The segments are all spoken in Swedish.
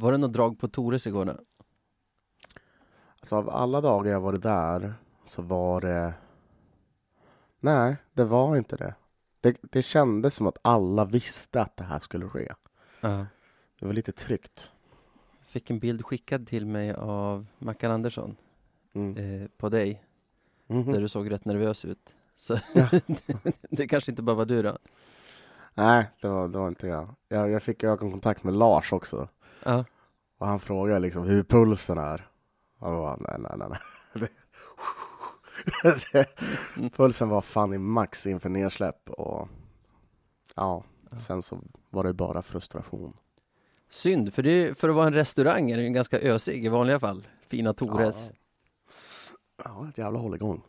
Var det något drag på Tores igår då? Alltså av alla dagar jag varit där så var det... Nej, det var inte det. Det, det kändes som att alla visste att det här skulle ske. Ja. Det var lite tryggt. Fick en bild skickad till mig av Mackan Andersson Mm. eh, på dig, Mhm. där du såg rätt nervös ut. Så Ja. det kanske inte bara var du då? Nej, det var, det var inte jag. jag. Jag fick ögonkontakt med Lars också. Ja. Och han frågade liksom hur pulsen är. Och jag bara, nej, nej, nej. nej. Pulsen var fan i max inför nedsläpp och ja, sen så var det bara frustration. Synd, för, det, för att vara en restaurang är ju ganska ösig i vanliga fall. Fina Tores. Ja, ja ett jävla hålligång.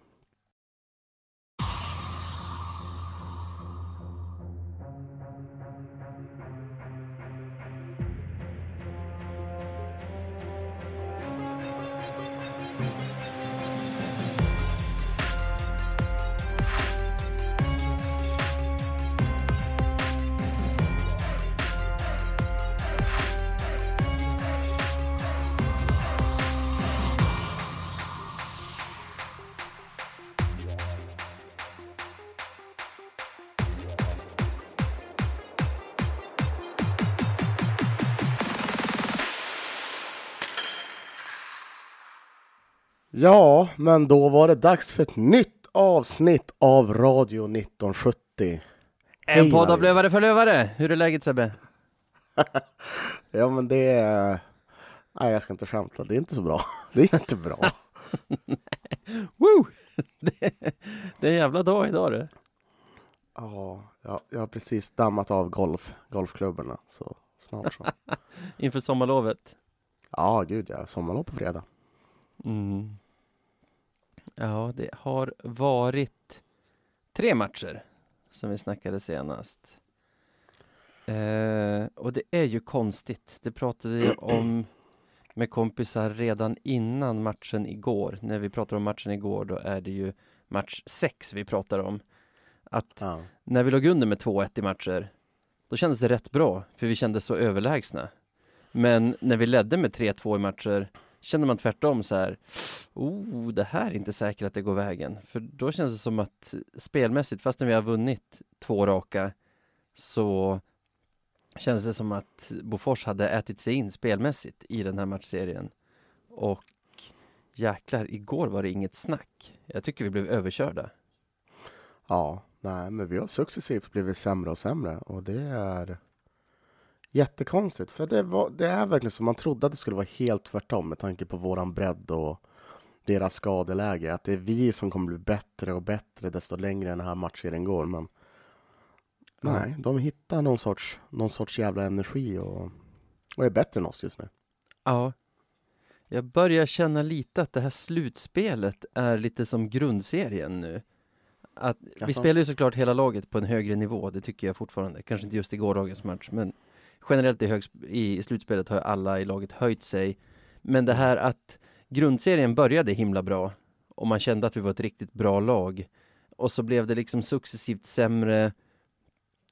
Men då var det dags för ett nytt avsnitt av Radio 1970. En Hej, podd av. Lövare för Lövare. Hur är läget Sebbe? Ja, men det är... Nej, jag ska inte skämta. Det är inte så bra. Det är inte bra. Woo! Det, det är en jävla dag idag du. Ja, jag, jag har precis dammat av golf, golfklubborna, så snart så. Inför sommarlovet. Ja, gud ja. Sommarlov på fredag. Mm. Ja, det har varit tre matcher som vi snackade senast. Eh, och det är ju konstigt. Det pratade jag om med kompisar redan innan matchen igår. När vi pratar om matchen igår, då är det ju match sex vi pratar om. Att Ja. när vi låg under med 2-1 i matcher, då kändes det rätt bra, för vi kände så överlägsna. Men när vi ledde med 3-2 i matcher, Känner man tvärtom så här, oh, det här är inte säkert att det går vägen. För då känns det som att spelmässigt, fastän vi har vunnit två raka, så Känns det som att Bofors hade ätit sig in spelmässigt i den här matchserien. Och jäklar, igår var det inget snack. Jag tycker vi blev överkörda. ja, nej, men vi har successivt blivit sämre och sämre och det är jättekonstigt. För det, var, det är verkligen som man trodde att det skulle vara helt tvärtom med tanke på våran bredd och deras skadeläge. Att det är vi som kommer bli bättre och bättre desto längre den här matchserien går. Men nej, de hittar någon sorts, någon sorts jävla energi och, och är bättre än oss just nu. Ja. Jag börjar känna lite att det här slutspelet är lite som grundserien nu. Att, vi spelar ju såklart hela laget på en högre nivå, det tycker jag fortfarande. Kanske inte just i gårdagens match, men generellt i, högs- i slutspelet har alla i laget höjt sig. Men det här att grundserien började himla bra och man kände att vi var ett riktigt bra lag. Och så blev det liksom successivt sämre.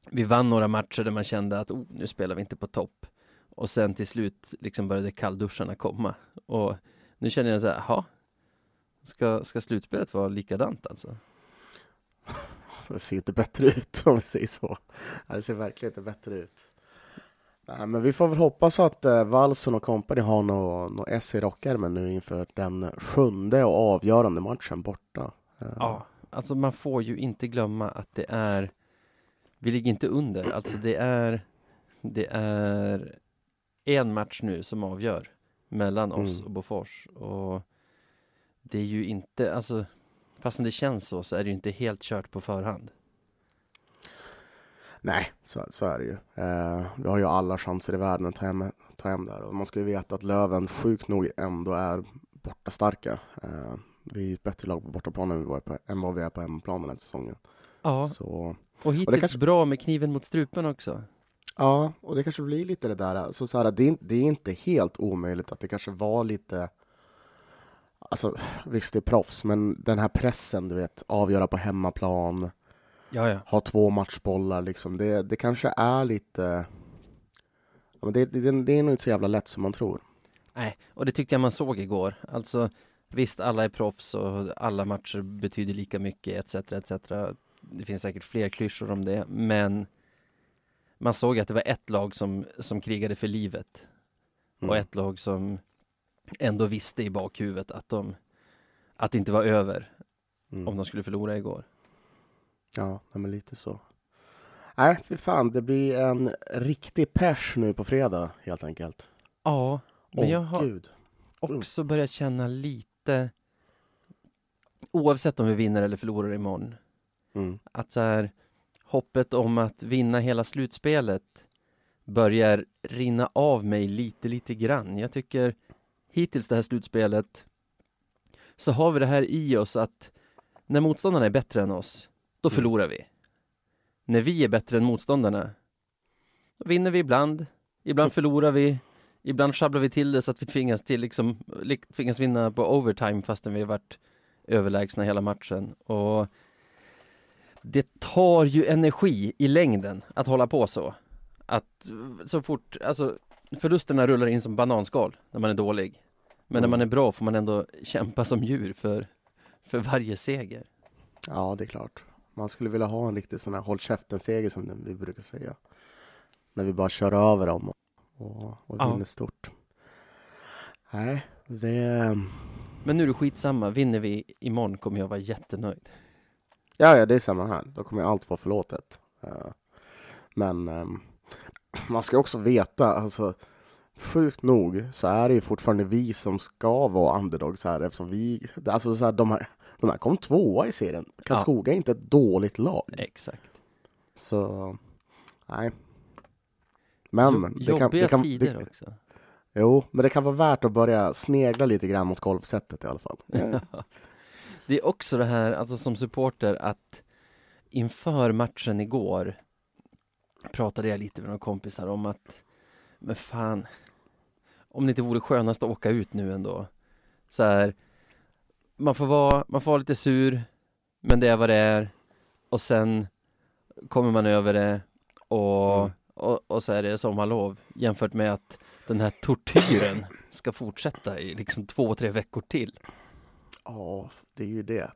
Vi vann några matcher där man kände att oh, nu spelar vi inte på topp. Och sen till slut liksom började kallduscharna komma. Och nu känner jag så här, jaha, ska, ska slutspelet vara likadant alltså? Det ser inte bättre ut om vi säger så. Det ser verkligen inte bättre ut. Nej, men vi får väl hoppas att eh, Wallson och company har något nå S i rockärmen nu inför den sjunde och avgörande matchen borta. Eh, Ja, alltså man får ju inte glömma att det är, vi ligger inte under, alltså det är, det är en match nu som avgör mellan oss Mm. och Bofors och det är ju inte, alltså fastän det känns så, så är det ju inte helt kört på förhand. Nej, så, så är det ju. Eh, vi har ju alla chanser i världen att ta hem, ta hem där. Och man ska ju veta att Löven sjukt nog ändå är borta starka. Eh, vi är ett bättre lag på bortaplan än, vi var på, än vad vi är på hemmaplan den här säsongen. Ja, Så, och hittills kanske- bra med kniven mot strupen också. ja, och det kanske blir lite det där. Alltså, så här, det, är, det är inte helt omöjligt att det kanske var lite Alltså visst, det är proffs, men den här pressen, du vet, avgöra på hemmaplan, Ja, ja. ha två matchbollar liksom. Det, det kanske är lite... men det, det, det är nog inte så jävla lätt som man tror. Nej, och det tycker jag man såg igår. Alltså visst, alla är proffs och alla matcher betyder lika mycket etc. etc. Det finns säkert fler klyschor om det, men man såg att det var ett lag som, som krigade för livet Mm. och ett lag som ändå visste i bakhuvudet att de att det inte var över Mm. om de skulle förlora igår. Ja, men lite så. Nej, för fan, det blir en riktig pers nu på fredag helt enkelt. Ja, men Åh jag har gud. också börjat känna lite oavsett om vi vinner eller förlorar imorgon Mm. att så här, hoppet om att vinna hela slutspelet börjar rinna av mig lite, lite grann. Jag tycker hittills det här slutspelet så har vi det här i oss att när motståndarna är bättre än oss, då Mm. förlorar vi. När vi är bättre än motståndarna, då vinner vi ibland, ibland förlorar vi, ibland sjabblar vi till det så att vi tvingas till liksom, li- tvingas vinna på overtime fastän vi har varit överlägsna hela matchen. Och det tar ju energi i längden att hålla på så. Att så fort, alltså förlusterna rullar in som bananskal när man är dålig. Men när Mm. man är bra får man ändå kämpa som djur för, för varje seger. Ja, det är klart. Man skulle vilja ha en riktig sån här håll käften-seger som vi brukar säga. När vi bara kör över dem och, och, Ja. vinner stort. Nej, det... Men nu är det skitsamma, vinner vi imorgon kommer jag vara jättenöjd. Ja, ja, det är samma här. Då kommer allt vara förlåtet. Eh, Men ehm, man ska också veta, alltså sjukt nog så är det ju fortfarande vi som ska vara underdogs här eftersom vi, alltså så här, de här, de här kom tvåa i serien. Karlskoga är inte ett dåligt lag. Exakt. Så, nej. Men Jo- det kan, det kan, tider det, också. Jo, men det kan vara värt att börja snegla lite grann mot golfsättet i alla fall. Det är också det här, alltså som supporter, att inför matchen igår pratade jag lite med några kompisar om att, men fan, om det inte vore skönast att åka ut nu ändå. Så här, man får vara, man får vara lite sur, men det är vad det är. Och sen kommer man över det och, Mm. och, och så är det sommarlov jämfört med att den här tortyren ska fortsätta i liksom två, tre veckor till. Ja, det är ju det.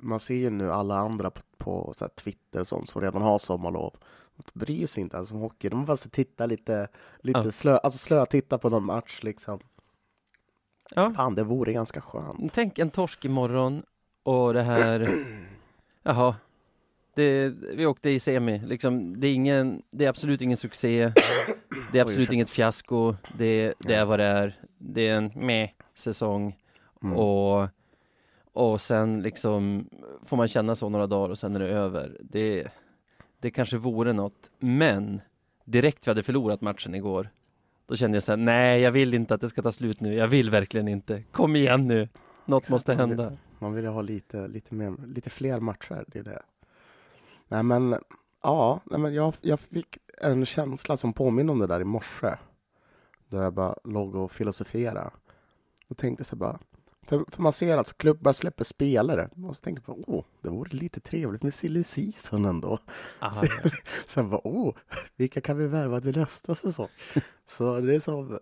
Man ser ju nu alla andra på, på så Twitter och sånt som redan har sommarlov. De bryr sig inte ens om hockey. De bara tittar lite, lite Ja. slö, alltså slö titta på någon match liksom. Ja. Fan, det vore ganska skönt. Tänk en torsk imorgon och det här, jaha, det, vi åkte i semi, liksom, det är ingen, det är absolut ingen succé, det är absolut inget fiasko, det, det är vad det är, det är en med säsong Mm. och, och sen liksom får man känna så några dagar och sen är det över. Det, det kanske vore något, men direkt vi hade förlorat matchen igår, då kände jag så här, nej jag vill inte att det ska ta slut nu, jag vill verkligen inte, kom igen nu, något Exakt, måste man vill- hända. Man vill ju ha lite, lite, mer, lite fler matcher, det är det. Nej men, ja, nej, men jag, jag fick en känsla som påminner om det där i morse. Då jag bara låg och filosoferade. Och tänkte så bara, för, för man ser att klubbar släpper spelare. Och så tänkte jag, åh, det vore lite trevligt med silly season ändå. Aha, Så, sen bara, åh, vilka kan vi värva till nästa säsong? så det är så,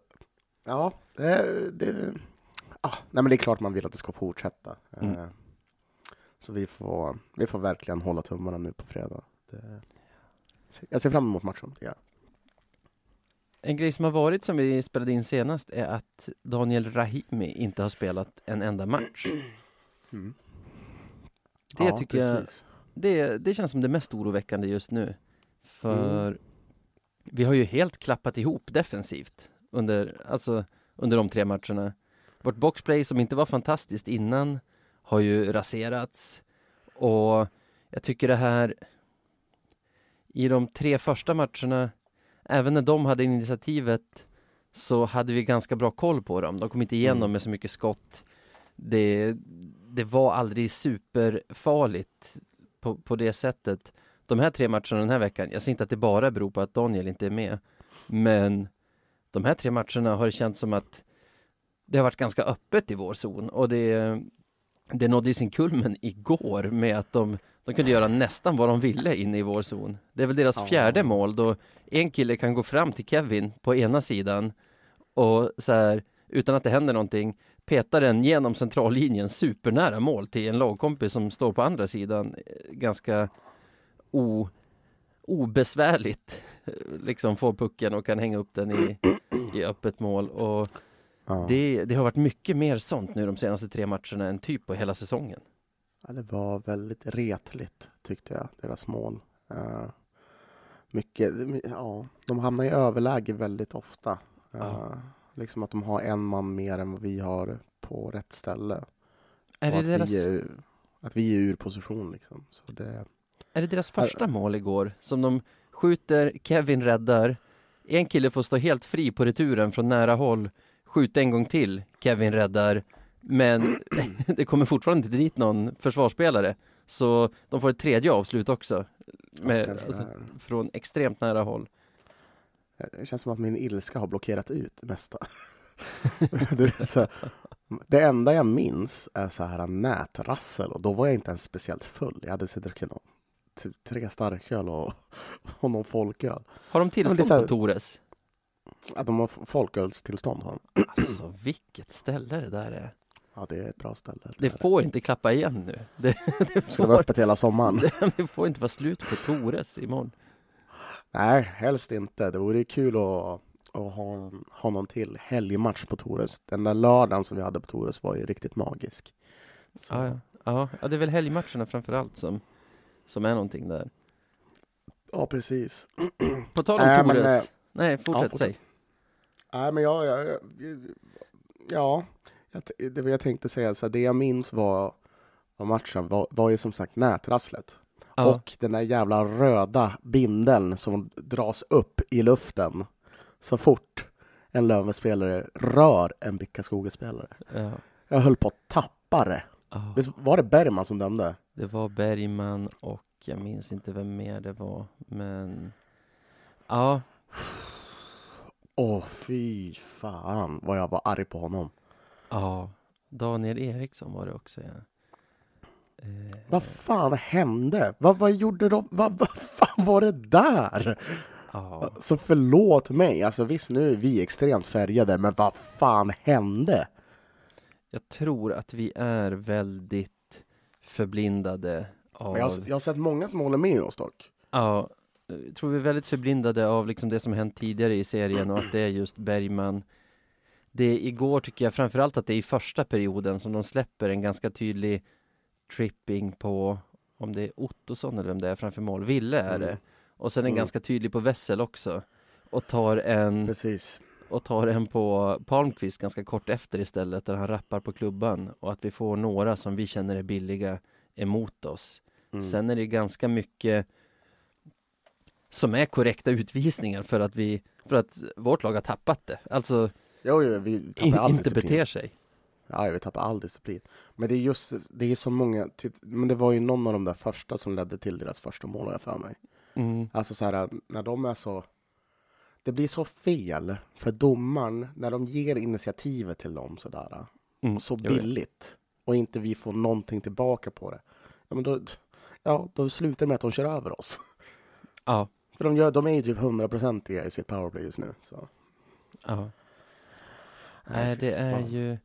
ja, det, det, ah, nej men det är klart man vill att det ska fortsätta. Mm. Eh, Så vi får, vi får verkligen hålla tummarna nu på fredag. Det, jag ser fram emot matchen. Ja. En grej som har varit som vi spelade in senast är att Daniel Rahimi inte har spelat en enda match. Mm. Det Ja, tycker jag- precis. Det, det känns som det mest oroväckande just nu. För vi har ju helt klappat ihop defensivt under, alltså, under de tre matcherna. Vårt boxplay som inte var fantastiskt innan har ju raserats. Och jag tycker det här i de tre första matcherna, även när de hade initiativet så hade vi ganska bra koll på dem. De kom inte igenom Mm. med så mycket skott. Det, det var aldrig superfarligt på, på det sättet. De här tre matcherna den här veckan, jag säger inte att det bara beror på att Daniel inte är med, men de här tre matcherna har det känts som att det har varit ganska öppet i vår zon och det, det nådde sin kulmen igår med att de, de kunde göra nästan vad de ville inne i vår zon. Det är väl deras fjärde mål då en kille kan gå fram till Kevin på ena sidan och så här utan att det händer någonting petar den genom centrallinjen supernära mål till en lagkompis som står på andra sidan eh, ganska o, obesvärligt liksom får pucken och kan hänga upp den i, i öppet mål och Ja. det, det har varit mycket mer sånt nu de senaste tre matcherna än typ på hela säsongen. Ja, det var väldigt retligt tyckte jag, deras mål. Eh, mycket, ja, de hamnar i överläge väldigt ofta. Eh, Ja. Liksom att de har en man mer än vad vi har på rätt ställe. Är att, deras, vi är, att vi är ur position liksom. Så det, är det deras första mål igår som de skjuter, Kevin räddar, en kille får stå helt fri på returen från nära håll, skjuta en gång till, Kevin räddar, men det kommer fortfarande inte dit någon försvarsspelare. Så de får ett tredje avslut också, med, alltså, det från extremt nära håll. det känns som att min ilska har blockerat ut det mesta. här, det enda jag minns är så här nätrassel och då var jag inte ens speciellt full. Jag hade druckit någon, typ tre starköl och, och någon folköl. Har de tillstånd det här- på Tores? Att de har folkölstillstånd har de. Alltså vilket ställe det där är. Ja, det är ett bra ställe. Det får inte klappa igen nu. Det, det, Ska det vara får, öppet hela sommaren? det, det får inte vara slut på Tores imorgon. Nej, helst inte. Det vore kul att, att ha, ha någon till helgmatch på Tores. Den där lördagen som vi hade på Tores var ju riktigt magisk. Så, Ja, ja. Ja, ja, det är väl helgmatcherna framför allt som, som är någonting där. ja, precis. På tal om Äh, men, Tores. eh, Nej, fortsätt fortsätt. säg. Nej, men jag, jag, jag ja, jag, det jag tänkte säga, så här, det jag minns var av matchen var, var ju som sagt nätrasslet. Ja, Och den där jävla röda bindeln som dras upp i luften så fort en Lövenspelare rör en Bickaskoga-spelare. ja, Jag höll på att tappa det. ja. Visst var det Bergman som dömde? Det var Bergman och jag minns inte vem mer det var, men ja, Åh, fy fan vad jag var arg på honom. Ja. Daniel Eriksson var det också. Ja. Eh, Vad fan hände? Vad, vad gjorde de? Vad, vad fan var det där? ja. Så förlåt mig, alltså visst nu är vi extremt färgade, men vad fan hände? Jag tror att vi är väldigt förblindade av... Jag, har- jag har sett många som håller med oss dock. Ja, jag tror vi är väldigt förblindade av liksom det som hänt tidigare i serien och att det är just Bergman. Det igår tycker jag framförallt att det är i första perioden som de släpper en ganska tydlig tripping på om det är Ottosson eller vem det är framför mål. Ville är det. Mm. Och sen en Mm. ganska tydlig på Wessel också. Och tar en Precis. och tar en på Palmqvist ganska kort efter istället där han rappar på klubban och att vi får några som vi känner är billiga emot oss. Mm. Sen är det ganska mycket som är korrekta utvisningar för att vi för att vårt lag har tappat det. Alltså Jo, jo, vi tappar all inte disciplin. beter sig. Ja, vi tappar all disciplin. Men det är just, det är så många, typ, men det var ju någon av de där första som ledde till deras första mål har jag för mig. Mm. Alltså så här, när de är så, det blir så fel för domaren när de ger initiativet till dem sådär, Mm. så billigt och inte vi får någonting tillbaka på det. Ja, men då, ja, då slutar det med att de kör över oss. Ja, För de, gör, de är ju typ hundraprocentiga i sitt powerplay just nu. Så. ja. Nej, det är ju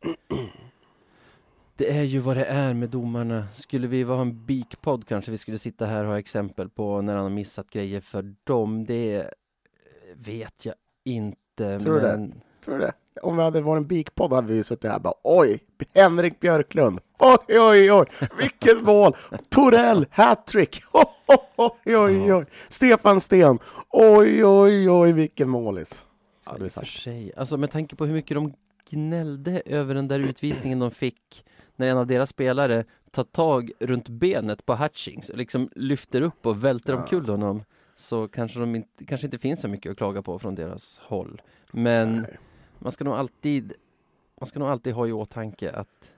Det är ju vad det är med domarna. Skulle vi vara en BIK-podd kanske vi skulle sitta här och ha exempel på när han har missat grejer för dem. Det vet jag inte. Tror du det? men... Tror du det? Om vi hade varit en BIK-podd hade vi suttit här och bara oj, Henrik Björklund, oj, oj, oj, vilket mål! Torell, hattrick, oj, oj, oj, oj, Stefan Sten, oj, oj, oj, vilken målis! Ja, i och för sig. Alltså med tanke på hur mycket de gnällde över den där utvisningen de fick när en av deras spelare tar tag runt benet på Hutchings och liksom lyfter upp och välter Ja. omkull honom så kanske, de inte, kanske inte finns så mycket att klaga på från deras håll. Men Nej. man ska nog alltid man ska nog alltid ha i åtanke att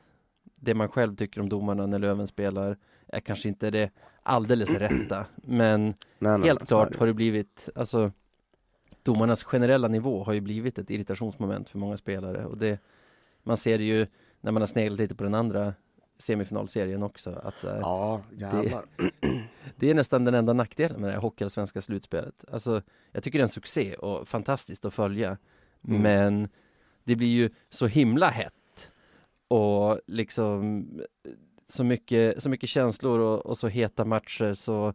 det man själv tycker om domarna när Löven spelar är kanske inte det alldeles rätta. Men Nej, nej, helt nej, klart har det blivit, alltså domarnas generella nivå har ju blivit ett irritationsmoment för många spelare och det man ser det ju när man har sneglat lite på den andra semifinalserien också. Att, uh, ja, jävlar. Det, det, är nästan den enda nackdelen med det här hockeyallsvenska slutspelet. Alltså, jag tycker det är en succé och fantastiskt att följa. Mm. Men det blir ju så himla hett och liksom så mycket, så mycket känslor och, och så heta matcher så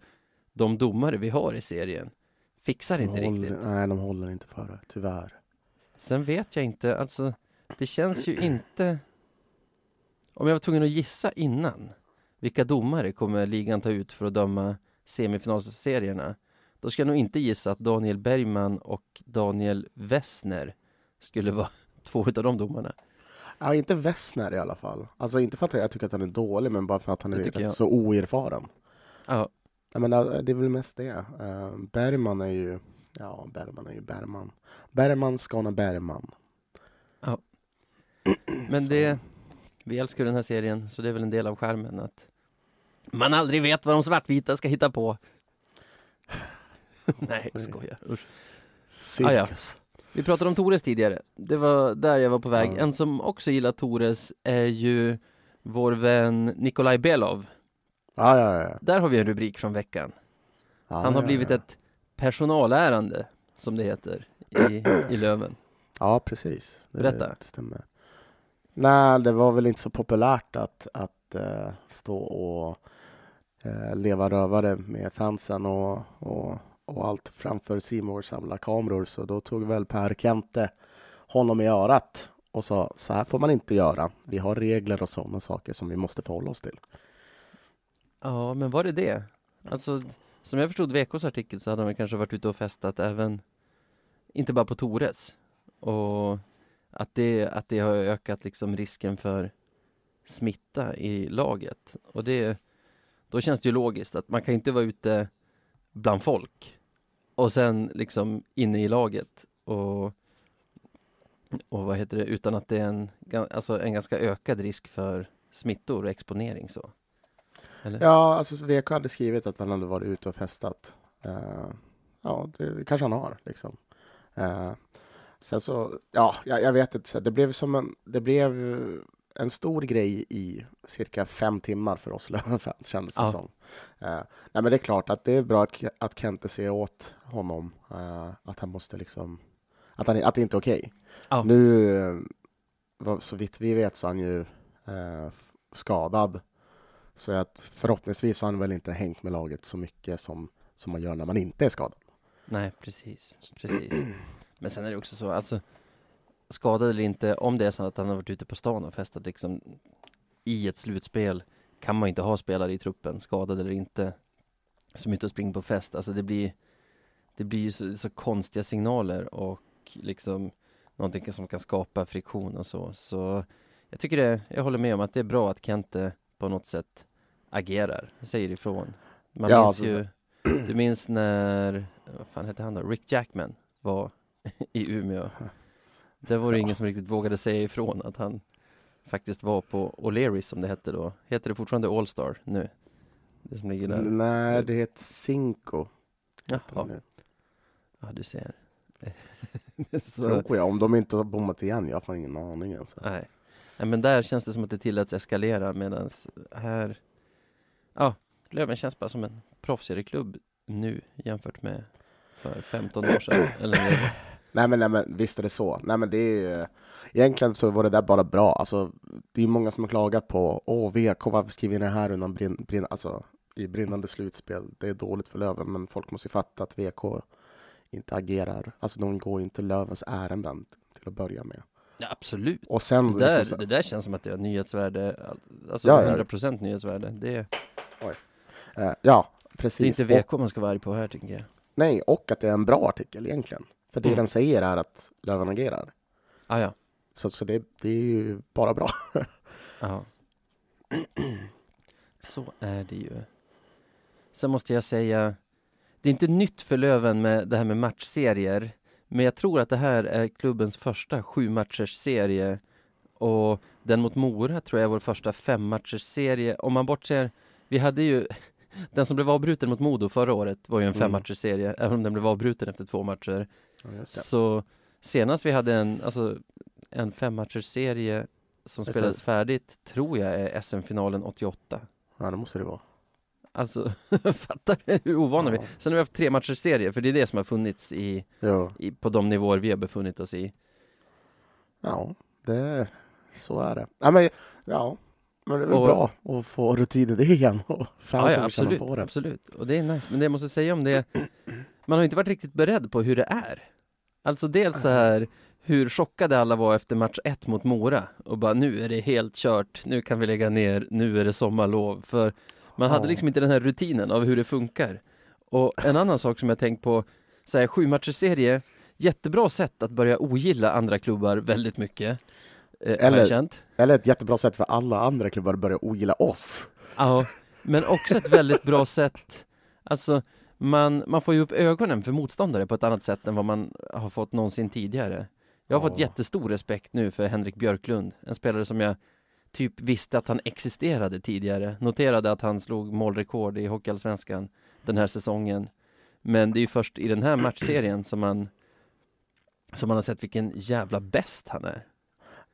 de domare vi har i serien fixar inte håller, riktigt. Nej, de håller inte för det, tyvärr. Sen vet jag inte, alltså det känns ju inte om jag var tvungen att gissa innan vilka domare kommer ligan ta ut för att döma semifinalserierna då ska jag nog inte gissa att Daniel Bergman och Daniel Wessner skulle vara två av de domarna. Ja, inte Wessner i alla fall. Alltså inte för att jag tycker att han är dålig, men bara för att han är så oerfaren. Ja. Jag menar, det är väl mest det. Uh, Bergman är ju, ja, Bergman är ju Bergman. Bergman, Skåne Bergman. Ja. Men det, vi älskar den här serien, så det är väl en del av skärmen att man aldrig vet vad de svartvita ska hitta på. Nej, jag skojar. Usch. Cirkus. Ah, ja. Vi pratade om Tores tidigare. Det var där jag var på väg. Ja. En som också gillar Tores är ju vår vän Nikolaj Belov. Ja, ja, ja. Där har vi en rubrik från veckan. Han har blivit ett personalärande, som det heter, i, i Löven. Ja, precis. Det, Berätta. Det stämmer. Nej, det var väl inte så populärt att, att uh, stå och uh, leva rövare med fansen och, och, och allt framför Simor samla kameror. Så då tog väl Per Kente honom i örat och sa så här får man inte göra. Vi har regler och sådana saker som vi måste förhålla oss till. Ja, men var det det? Alltså, som jag förstod VKs artikel så hade de kanske varit ute och festat även, inte bara på Tores. Och att det, att det har ökat liksom risken för smitta i laget. Och det, då känns det ju logiskt att man kan inte vara ute bland folk och sen liksom inne i laget och, och vad heter det, utan att det är en, alltså en ganska ökad risk för smittor och exponering så. Eller? Ja, alltså VK hade skrivit att han hade varit ute och festat. Uh, ja, det kanske han har liksom. Uh, sen så, ja, jag, jag, vet inte. Det blev som en, det blev en stor grej i cirka fem timmar för oss Löwenfans, kändes det ja. som. Uh, nej, men det är klart att det är bra att, att Kente ser åt honom, att han måste liksom, att, han, att det inte är okej. Okay. Ja. Nu, så vitt vi vet så är han ju skadad så att förhoppningsvis har han väl inte hängt med laget så mycket som, som man gör när man inte är skadad. Nej, precis. precis. Men sen är det också så, alltså skadad eller inte, om det är så att han har varit ute på stan och festat liksom i ett slutspel kan man inte ha spelare i truppen, skadad eller inte, som inte springer på fest. Alltså det blir, det blir så, så konstiga signaler och liksom någonting som kan skapa friktion och så. Så jag tycker det, jag håller med om att det är bra att Kente på något sätt agerar, säger ifrån. Man ja, minns ju, du minns när, vad fan hette han då, Rick Jackman var i Umeå. Där var det ja. ingen som riktigt vågade säga ifrån att han faktiskt var på O'Learys som det hette då. Heter det fortfarande Allstar nu? Det som ligger där. Nej, det heter Cinco. Jaha. Ja, du ser. Så... Tror jag, om de inte har bommat igen, jag har fan ingen aning alltså. Nej. Nej, men där känns det som att det tilläts eskalera medan här, ja, Löven känns bara som en proffsigare klubb nu jämfört med för 15 år sedan. Eller nej, men, nej men visst är det så. Nej men det är egentligen så var det där bara bra. Alltså, det är många som har klagat på, åh VK, varför skriver ni det här undan brinn, brinn, alltså, i brinnande slutspel? Det är dåligt för Löven, men folk måste ju fatta att VK inte agerar, alltså de går inte Lövens ärenden till att börja med. Ja, absolut. Och sen, det, där, liksom, det där känns som att det har nyhetsvärde, alltså ja, 100% nyhetsvärde. Det, Oj. Uh, ja, precis. Det är inte VK och, man ska vara arg på här, tycker jag. Nej, och att det är en bra artikel egentligen. För det mm. den säger är att Löven agerar. Ah, ja. Så, så det, det är ju bara bra. Ja. Så är det ju. Sen måste jag säga, det är inte nytt för Löven med det här med matchserier. Men jag tror att det här är klubbens första sju matchers serie och den mot Mora tror jag är vår första fem matchers serie. Om man bortser, vi hade ju den som blev avbruten mot Modo förra året var ju en fem matchers serie, även om den blev avbruten efter två matcher. Ja, så senast vi hade en, alltså, en fem matchers serie som är spelades färdigt, tror jag är SM-finalen 88. Ja, det måste det vara. Alltså, fattar du hur ovana vi är? Sen har vi haft tre matchers serie, för det är det som har funnits i, Ja, i, på de nivåer vi har befunnit oss i. ja det, så är det. Ja, men, ja, men det är väl Och- bra att få rutin i det igen och fansen ja, absolut, på det. absolut. Och det är nice. Men det jag måste säga om det, man har inte varit riktigt beredd på hur det är. Alltså dels så här hur chockade alla var efter match ett mot Mora och bara nu är det helt kört, nu kan vi lägga ner, nu är det sommarlov. För man hade liksom inte den här rutinen av hur det funkar. Och en annan sak som jag tänkt på, så här, sju matchers serie, jättebra sätt att börja ogilla andra klubbar väldigt mycket. Eh, Eller-. Eller ett jättebra sätt för alla andra klubbar att börja ogilla oss. Ja, men också ett väldigt bra sätt. Alltså, man, man får ju upp ögonen för motståndare på ett annat sätt än vad man har fått någonsin tidigare. Jag har fått jättestor respekt nu för Henrik Björklund, en spelare som jag typ visste att han existerade tidigare. Noterade att han slog målrekord i Hockeyallsvenskan den här säsongen. Men det är ju först i den här matchserien som man som man har sett vilken jävla bäst han är.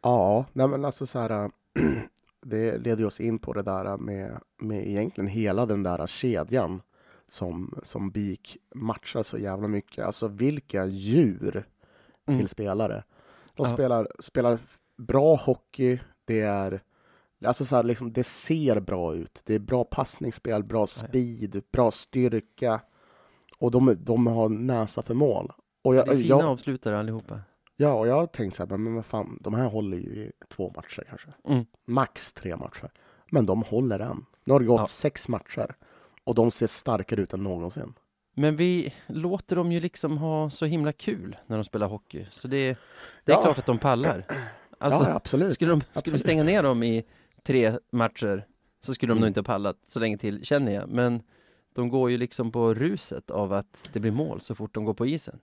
Ja, nej men alltså så här. Det leder oss in på det där med, med egentligen hela den där kedjan som, som BIK matchar så jävla mycket. Alltså vilka djur Mm. till spelare. De Ja. spelar, spelar bra hockey. Det är alltså så här, liksom, det ser bra ut. Det är bra passningsspel, bra speed, bra styrka. Och de, de har näsa för mål. Och jag, Det är fina jag, avslutare allihopa. Ja, och jag har tänkt så här, men vad fan, de här håller ju i två matcher kanske. Mm. Max tre matcher. Men de håller än. Nu har det gått Ja. sex matcher och de ser starkare ut än någonsin. Men vi låter dem ju liksom ha så himla kul när de spelar hockey. Så det, det är Ja. klart att de pallar. Alltså, ja, absolut. skulle, de, skulle vi absolut. stänga ner dem i tre matcher så skulle de Mm. nog inte ha pallat så länge till, känner jag. Men de går ju liksom på ruset av att det blir mål så fort de går på isen.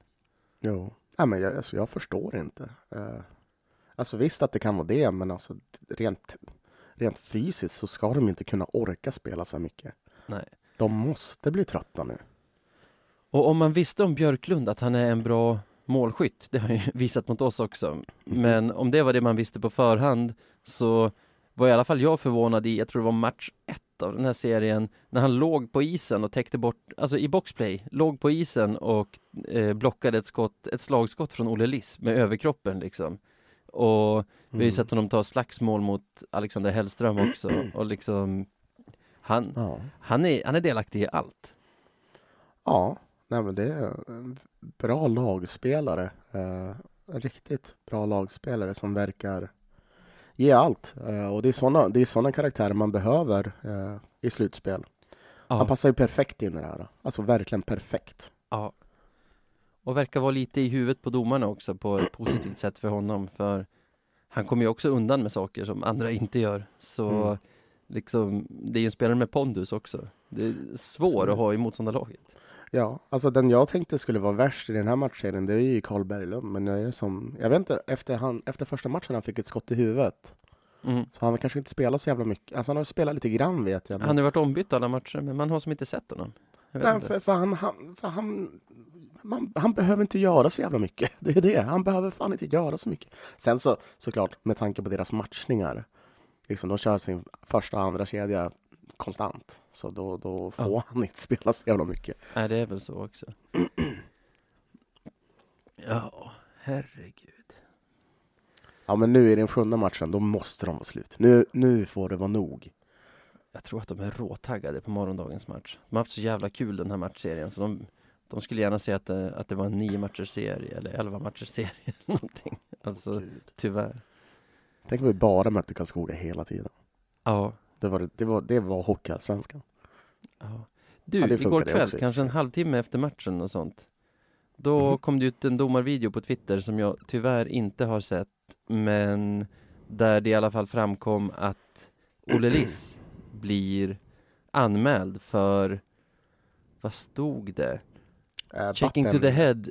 Jo. Ja, men jag, alltså, jag förstår inte. Uh, alltså visst att det kan vara det, men alltså rent, rent fysiskt så ska de inte kunna orka spela så mycket. Nej. De måste bli trötta nu. Och om man visste om Björklund att han är en bra målskytt, det har han ju visat mot oss också. Mm. Men om det var det man visste på förhand så var i alla fall jag förvånad i, jag tror det var match ett av den här serien, när han låg på isen och täckte bort, alltså i boxplay, låg på isen och eh, blockade ett skott, ett slagskott från Olle Liss med överkroppen liksom. Och vi har ju Mm. sett honom ta slagsmål mot Alexander Hellström också och liksom han, Ja. han, är, han är delaktig i allt. Ja, nej men det är en bra lagspelare. Eh, riktigt bra lagspelare som verkar ge allt. Eh, och det är sådana det är såna karaktärer man behöver eh, i slutspel. Han passar ju perfekt in i det här. Alltså verkligen perfekt. Ja. Och verkar vara lite i huvudet på domarna också på ett positivt sätt för honom. För han kommer ju också undan med saker som andra inte gör. Så Mm. liksom, det är ju en spelare med pondus också. Det är svår Absolut. att ha i motståndarlaget. Ja, alltså den jag tänkte skulle vara värst i den här matchserien, det är ju Carl Berglund. Men jag är som, jag vet inte, efter, han, efter första matchen han fick ett skott i huvudet. Mm. Så han kanske inte spelat så jävla mycket. Alltså han har spelat lite grann vet jag. men- Han har varit ombytt alla matcher, men man har som inte sett honom. Nej, för, för han, han, för han, man, han behöver inte göra så jävla mycket. Det är det. Han behöver fan inte göra så mycket. Sen så såklart, med tanke på deras matchningar. Liksom, de kör sin första och andra kedja konstant. Så då, då får Ja. han inte spela så jävla mycket. Nej, det är väl så också. ja, herregud. Ja, men nu i den sjunde matchen, då måste de vara slut. Nu, nu får det vara nog. Jag tror att de är råtaggade på morgondagens match. De har haft så jävla kul den här matchserien så de, de skulle gärna se att det, att det var en nio matchers serie eller elva matchers serie någonting. Alltså tyvärr. Tänk om vi bara mötte Karlskoga hela tiden. Ja. Det var, det var, det var Hockeyallsvenskan. ja. Du, Ja, igår kväll, också kanske en halvtimme efter matchen och sånt. Då Mhm. kom det ut en domarvideo på Twitter som jag tyvärr inte har sett. Men där det i alla fall framkom att Olle Liss blir anmäld för, vad stod det? Eh, Checking to the head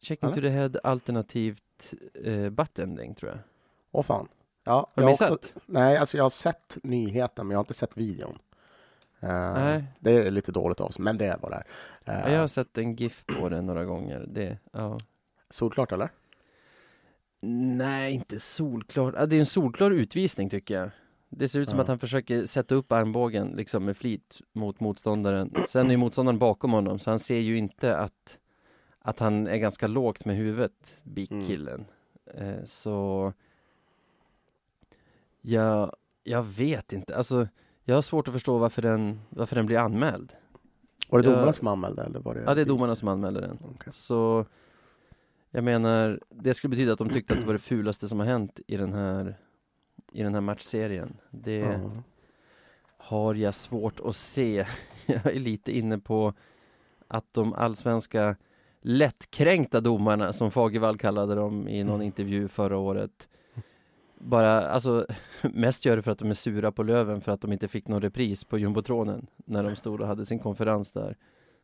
Checking Eller? to the head alternativt eh, buttending tror jag. Åh fan. Ja, Har du jag missat? också- nej, alltså jag har sett nyheten men jag har inte sett videon. Eh, Nej. Det är lite dåligt av oss, men det är vad det är. Ja, jag har sett en GIF på det några gånger. Det, ja. Solklart eller? Nej, inte solklar. Ja, det är en solklar utvisning tycker jag. Det ser ut som Ja. att han försöker sätta upp armbågen liksom med flit mot motståndaren. Sen är ju motståndaren bakom honom så han ser ju inte att, att han är ganska lågt med huvudet, Bik-killen. Eh, så jag, jag vet inte. Alltså, jag har svårt att förstå varför den, varför den blir anmäld. Var det Jag- domarna som anmälde eller var det? Ja, det är domarna som anmäler den. Okej. Så jag menar, det skulle betyda att de tyckte att det var det fulaste som har hänt i den här, i den här matchserien. Det Ja. har jag svårt att se. Jag är lite inne på att de allsvenska lättkränkta domarna, som Fagervall kallade dem i någon Mm. intervju förra året, bara, alltså mest gör det för att de är sura på Löven för att de inte fick någon repris på jumbotronen när de stod och hade sin konferens där.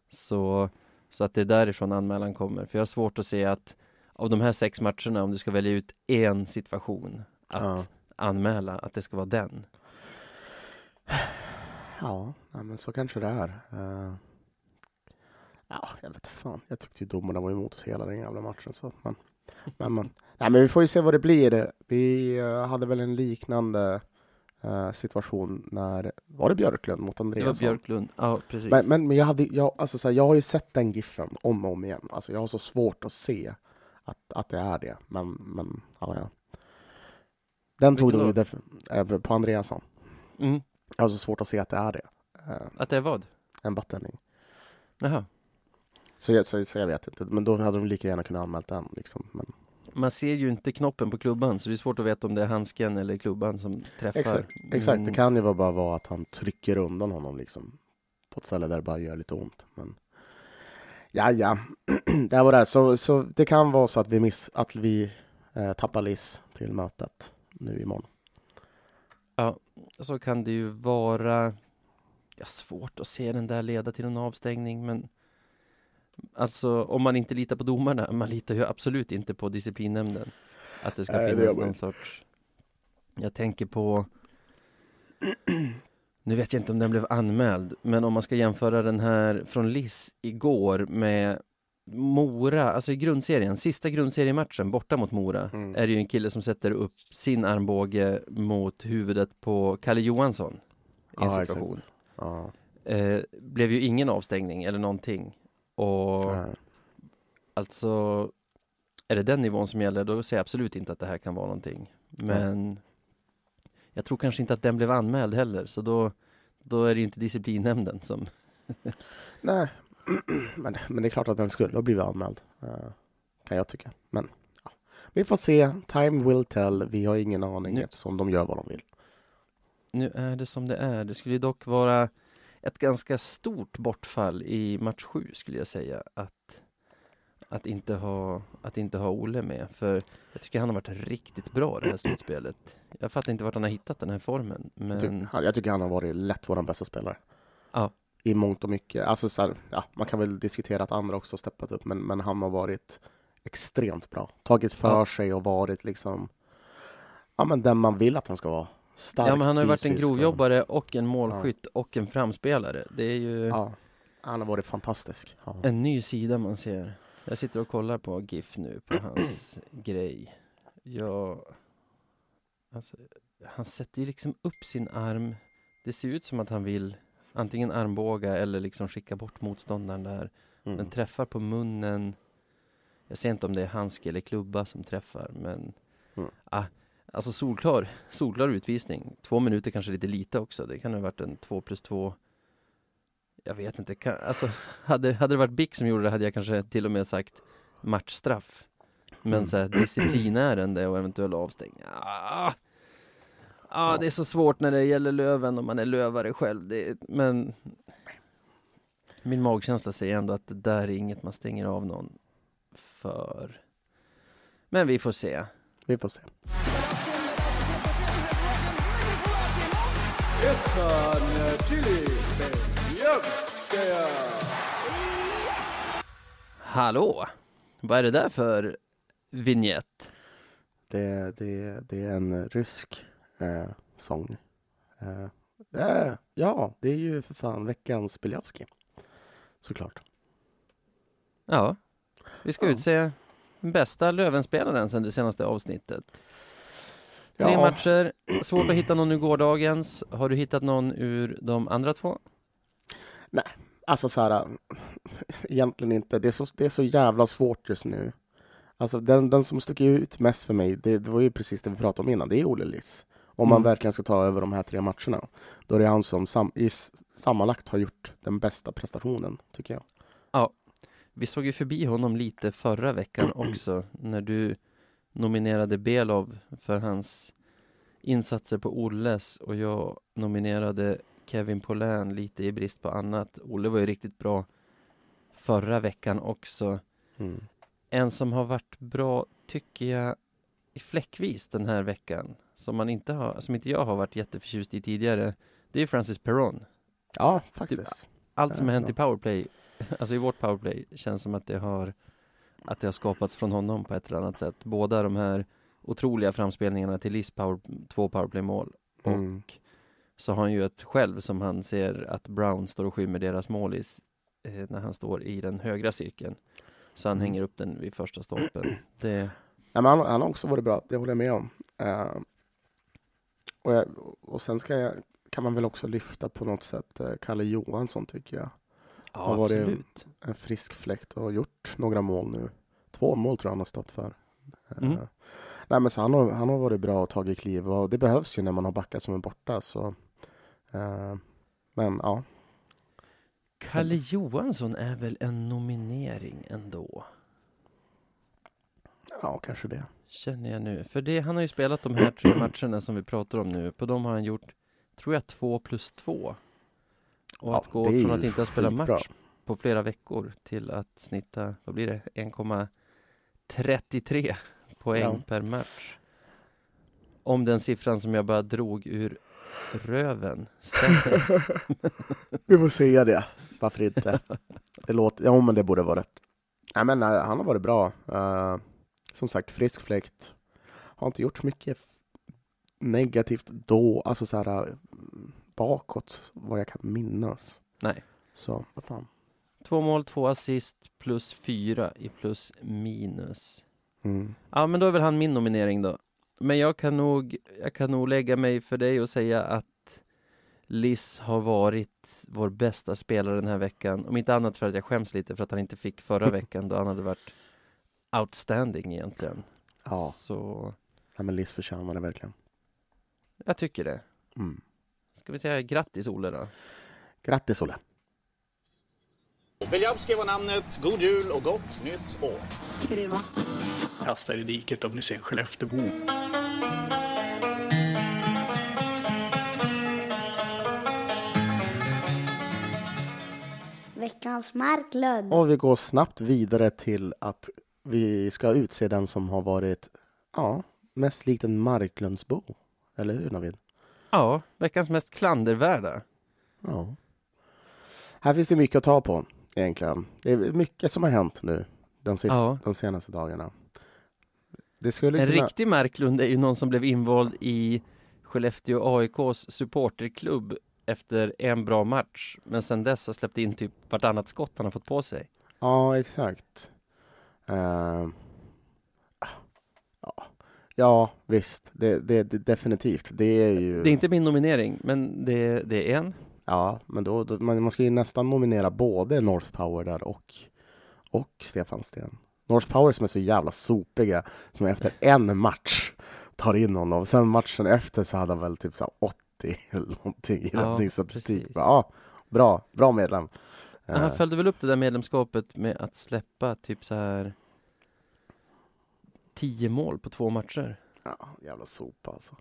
Så, så att det är därifrån anmälan kommer. För jag har svårt att se att av de här sex matcherna, om du ska välja ut en situation att Ja. anmäla, att det ska vara den. Ja, men så kanske det är. Eh, ja, jag vet fan. Jag tyckte ju domarna var emot oss hela den jävla matchen. Så, men, men, men, nej, men vi får ju se vad det blir. Vi eh, hade väl en liknande eh, situation när, var det Björklund mot Det var Andreasson? Björklund, ja precis. Men, men, men jag, hade, jag, alltså, så här, jag har ju sett den giffen om och om igen. Alltså, jag har så svårt att se att, att det är det. Men, men ja, ja. Den tog de ju eh, på Andreasson. mm. Jag har så svårt att se att det är det. Eh, Att det är vad? en battänning. Jaha. Så jag, så, så jag vet inte, men då hade de lika gärna kunnat anmält den. Liksom. Men, Man ser ju inte knoppen på klubban så det är svårt att veta om det är handsken eller klubban som träffar. exakt, exakt. det Mm. kan ju bara vara att han trycker undan honom liksom, på ett ställe där det bara gör lite ont. Men, ja, ja, det var det. Så, så det kan vara så att vi, miss, att vi eh, tappar Liss till mötet nu imorgon. Så kan det ju vara ja, svårt att se den där leda till en avstängning men Alltså om man inte litar på domarna, man litar ju absolut inte på disciplinnämnden Att det ska Nej, det finnas man någon sorts Jag tänker på Nu vet jag inte om den blev anmäld Men om man ska jämföra den här från Liss igår med Mora, alltså i grundserien, sista grundseriematchen borta mot Mora Mm. är det ju en kille som sätter upp sin armbåge mot huvudet på Kalle Johansson i en Ja, situation. Ja, Eh, blev ju ingen avstängning eller någonting. Och nej. alltså, är det den nivån som gäller, då säger jag absolut inte att det här kan vara någonting. Men jag tror kanske inte att den blev anmäld heller, så då, då är det inte disciplinnämnden som... nej. men, men det är klart att den skulle ha blivit anmäld, eh, kan jag tycka. Men ja. vi får se. Time will tell. Vi har ingen aning Nu- eftersom de gör vad de vill. Nu är det som det är. Det skulle dock vara ett ganska stort bortfall i match sju skulle jag säga. Att, att, inte ha, att inte ha Olle med. För jag tycker han har varit riktigt bra det här slutspelet. Jag fattar inte vart han har hittat den här formen. Jag, tycker, Men han- jag tycker han har varit lätt vår bästa spelare. Ja. I mångt och mycket. Alltså, så här, ja, man kan väl diskutera att andra också har steppat upp, men, men han har varit extremt bra. Tagit för Ja. sig och varit liksom ja, men den man vill att han ska vara. Stark ja, men han har ju varit en grovjobbare och en målskytt och en framspelare. Det är ju Ja, han har varit fantastisk. Ja. en ny sida man ser. Jag sitter och kollar på GIF nu på hans grej. Ja, alltså, han sätter ju liksom upp sin arm. Det ser ut som att han vill antingen armbåga eller liksom skicka bort motståndaren där. Den Mm. träffar på munnen. Jag ser inte om det är handske eller klubba som träffar, men Mm. ah, alltså solklar, solklar utvisning. Två minuter kanske lite lite också. Det kan ha varit en två plus två. Jag vet inte. Kan, alltså, hade, hade det varit Bick som gjorde det hade jag kanske till och med sagt matchstraff. Men Mm. så här, disciplinärende och eventuell avstängning. Ah, ah, Ja. det är så svårt när det gäller Löven och man är lövare själv. Det, men min magkänsla säger ändå att det där är inget man stänger av någon för. Men vi får se. Vi får se. Hallå! Vad är det där för vignett? Det, det, det är en rysk eh, sång. Eh, är, ja, det är ju för fan veckans Biljavski. Såklart. Ja, vi ska Ja. utse bästa Lövenspelaren sedan det senaste avsnittet. Tre Ja. matcher, svårt att hitta någon ur gårdagens. Har du hittat någon ur de andra två? Alltså så här, egentligen inte. Det är så, det är så jävla svårt just nu. Alltså den, den som sticker ut mest för mig, det, det var ju precis det vi pratade om innan, det är Olle Liss. Om man Mm. verkligen ska ta över de här tre matcherna, då är det han som sam, i, sammanlagt har gjort den bästa prestationen, tycker jag. Vi såg ju förbi honom lite förra veckan också när du nominerade Belov för hans insatser på Olles och jag nominerade Kevin Poulin lite i brist på annat. Olle var ju riktigt bra förra veckan också. Mm. En som har varit bra tycker jag i fläckvis den här veckan som, man inte har, som inte jag har varit jätteförtjust i tidigare. Det är Francis Perron. Ja, faktiskt. Allt som har hänt i powerplay, alltså i vårt powerplay, känns som att det har att det har skapats från honom på ett eller annat sätt. Båda de här otroliga framspelningarna till Liss power, två powerplay-mål Mm. och så har han ju ett själv som han ser att Brown står och skymmer deras mål i, eh, när han står i den högra cirkeln. Så han Mm. hänger upp den vid första stolpen. Det, Nej, men han, han har också varit bra, det håller jag med om. Eh, och, jag, och sen ska jag, kan man väl också lyfta på något sätt eh, Kalle Johansson, tycker jag. Ja, Har varit- absolut. en frisk fläkt och gjort några mål nu. Två mål tror jag han har stått för. Eh, Mm. Nej, men så han, har, han har varit bra och tagit kliv och det behövs ju när man har backar som är borta. Så, eh, men ja, Kalle Johansson är väl en nominering ändå? ja kanske det. Känner jag nu. För det, han har ju spelat de här tre matcherna som vi pratar om nu. På dem har han gjort, tror jag, två plus två. Och Ja, att gå det är från att inte ha spelat match på flera veckor till att snitta, vad blir det, 1,33 poäng Ja. per match. Om den siffran som jag bara drog ur röven stämmer. Vi får säga det. Varför inte? Det låter, ja men det borde vara rätt. Nej, men nej, han har varit bra. Eh, som sagt, frisk fläkt. Har inte gjort mycket negativt då, alltså så här eh, bakåt, vad jag kan minnas. Nej. Så, vad fan. Två mål, två assist, plus fyra i plus minus. Mm. Ja, men då är väl han min nominering då. Men jag kan nog, jag kan nog lägga mig för dig och säga att Liss har varit vår bästa spelare den här veckan. Om inte annat för att jag skäms lite för att han inte fick förra veckan då han hade varit outstanding egentligen. Ja, Så nej, men Liss förtjänar det verkligen. jag tycker det. Mm. Ska vi säga grattis Olle då? Grattis Olle! Beljavski var namnet. God jul och gott nytt år. kastar i diket om ni ser en Skelleftebo. Veckans Marklund. Och vi går snabbt vidare till att vi ska utse den som har varit ja, mest likt en Marklundsbo. Eller hur Navid? Ja, veckans mest klandervärda. Ja. Här finns det mycket att ta på egentligen. Det är mycket som har hänt nu de, sista, Ja. de senaste dagarna. En kunna... riktig Marklund är ju någon som blev invald i Skellefteå AIKs supporterklubb efter en bra match, men sen dess har släppt in typ vartannat skott han har fått på sig. Ja, exakt. Eh, ja. Ja, visst. Det, det, det, definitivt. Det är ju... Det är inte min nominering, men det, det är en. Ja, men då, då man, man ska ju nästan nominera både North Power där och, och Stefan Sten. North Power som är så jävla sopiga, som efter en match tar in honom. Sen matchen efter så hade han väl typ så här 80 eller någonting i Ja, räddningsstatistik. Ja, bra, bra medlem. Han Eh, följde väl upp det där medlemskapet med att släppa typ så här tio mål på två matcher. Ja, jävla sopa alltså.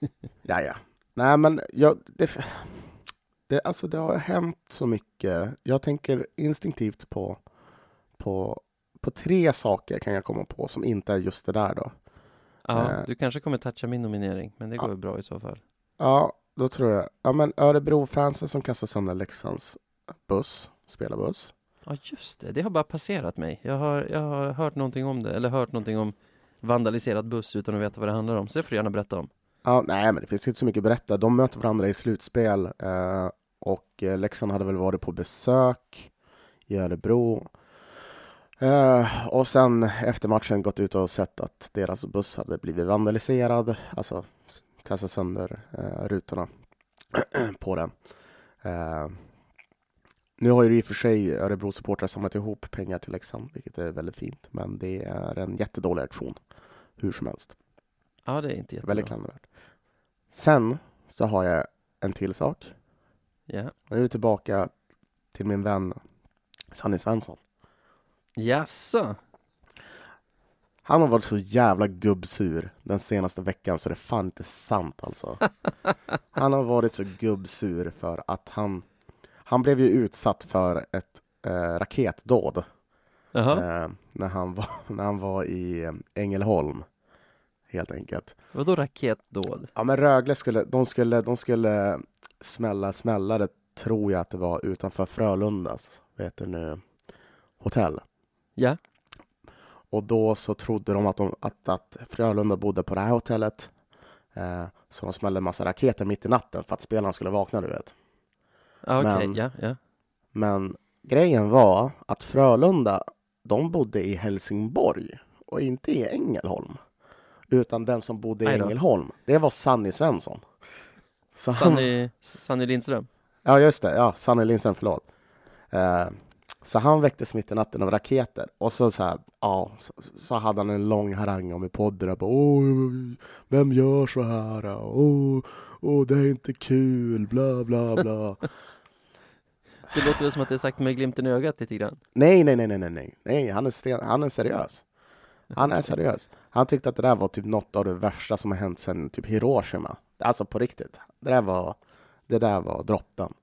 ja, ja. Nej, men jag, det, det, alltså, det har hänt så mycket. Jag tänker instinktivt på, på, på tre saker kan jag komma på som inte är just det där då. Ja, Eh. du kanske kommer toucha min nominering, men det Ja. går ju bra i så fall. Ja, då tror jag. Ja, men Örebro-fansen som kastar sönder Leksands buss, spelarbuss. Ja, just det. Det har bara passerat mig. Jag har, jag har hört någonting om det, eller hört någonting om vandaliserad buss utan att veta vad det handlar om. Så det får du gärna berätta om. Ja, nej, men det finns inte så mycket att berätta. De möter varandra i slutspel eh, och eh, Leksand hade väl varit på besök i Örebro. Eh, och sen efter matchen gått ut och sett att deras buss hade blivit vandaliserad, alltså kastat sönder eh, rutorna på den. Eh, nu har ju i och för sig Örebro-supportrar samlat ihop pengar till Leksand, vilket är väldigt fint, men det är en jättedålig aktion hur som helst. Ja, det är inte jättebra. Väldigt klandervärt. Sen så har jag en till sak. Ja. Nu är vi tillbaka till min vän Sanny Svensson. Jaså? Han har varit så jävla gubbsur den senaste veckan så det är fan inte sant alltså. Han har varit så gubbsur för att han, han blev ju utsatt för ett eh, raketdåd eh, när, han var, när han var i eh, Ängelholm. Helt enkelt. Vadå raketdåd? Ja men Rögle skulle, de skulle, de skulle smälla smällare tror jag att det var utanför Frölundas, vad heter det nu, hotell. Ja. Och då så trodde de att, de, att, att Frölunda bodde på det här hotellet. Eh, så de smällde en massa raketer mitt i natten för att spelarna skulle vakna, du vet. Ah, Okej, Men- ja, ja. Men grejen var att Frölunda, de bodde i Helsingborg och inte i Ängelholm. Utan den som bodde i. Ängelholm, det var Sanny Svensson. Så han, Sanny, Sanny Lindström? Ja, just det. Ja, Sanny Lindström, förlåt. Eh, så han väcktes mitt i natten av raketer. Och så, så, här, ja, så, så hade han en lång harang om i podden. Bara, Åh, vem gör så här? Åh, åh, det är inte kul, bla, bla, bla. Det låter väl som att det är sagt med glimten i ögat lite grann. nej, nej, nej, nej, nej, nej, nej, han är, sten, han är seriös. Han är seriös. Han tyckte att det där var typ något av det värsta som har hänt sedan typ Hiroshima. Alltså på riktigt. Det där var, det där var droppen.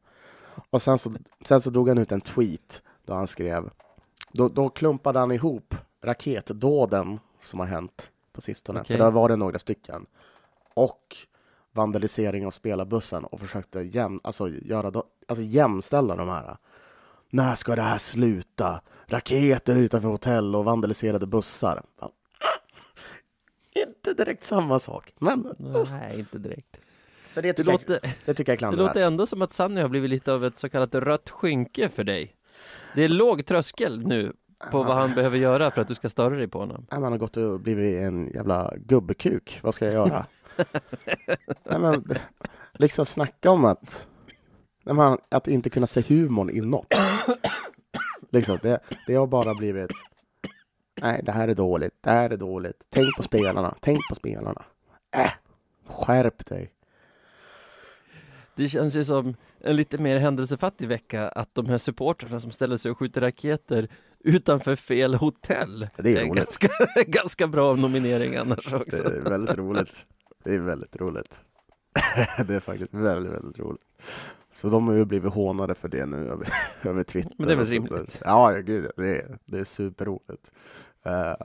Och sen så, sen så drog han ut en tweet då han skrev, då, då klumpade han ihop raketdåden som har hänt på sistone, Okej. för det har varit några stycken, och vandalisering av spelarbussen och försökte jäm, alltså, göra, alltså jämställa de här. När ska det här sluta? Raketer utanför hotell och vandaliserade bussar. Ja. Inte direkt samma sak, men Nej, inte direkt. så det, Det tycker jag, låter, det tycker jag är det klandervärt. låter ändå som att Sanny har blivit lite av ett så kallat rött skynke för dig. Det är låg tröskel nu på vad han behöver göra för att du ska störa dig på honom. Nej, man har gått och blivit en jävla gubbekuk. Vad ska jag göra? Nej, men, liksom snacka om att, men, att inte kunna se humorn i något. liksom, det, det har bara blivit, nej, det här är dåligt, det här är dåligt. Tänk på spelarna, tänk på spelarna. Äh, skärp dig. Det känns ju som en lite mer händelsefattig vecka att de här supportrarna som ställer sig och skjuter raketer utanför fel hotell. Det är roligt. ganska, ganska bra nominering annars Det också. är väldigt roligt. Det är väldigt roligt. det är faktiskt väldigt, väldigt roligt. Så de har ju blivit hånade för det nu över, över Twitter. Men det är väl rimligt. Ja, gud, det är, det är superroligt. Eh,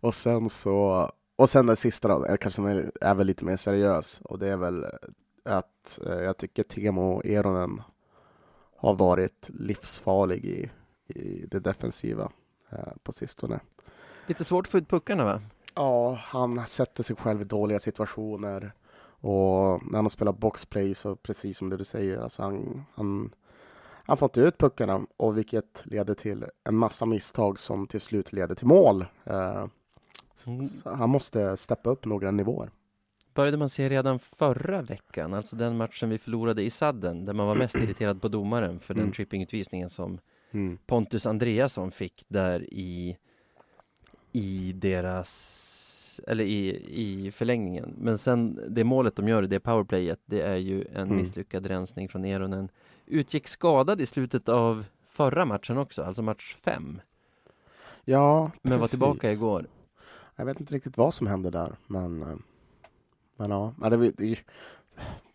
och sen så, och sen det sista då, är kanske mer, är väl lite mer seriös och det är väl att eh, jag tycker Teemu Eronen har varit livsfarlig i, i det defensiva eh, på sistone. Lite svårt att få ut puckarna va? Ja, han sätter sig själv i dåliga situationer. Och när han spelar boxplay så precis som det du säger, alltså han, han, han får inte ut puckarna och vilket leder till en massa misstag som till slut leder till mål. Eh, Mm. så han måste steppa upp några nivåer. Började man se redan förra veckan, alltså den matchen vi förlorade i sadden, där man var mest irriterad på domaren för den Mm. trippingutvisningen som Mm. Pontus Andreasson fick där i, i deras, eller i, i förlängningen. Men sen det målet de gör, det powerplayet, det är ju en Mm. misslyckad rensning från Eronen. Utgick skadad i slutet av förra matchen också, alltså match fem. Ja, Men var precis. tillbaka igår. Jag vet inte riktigt vad som hände där, men, eh, men ja, det, det,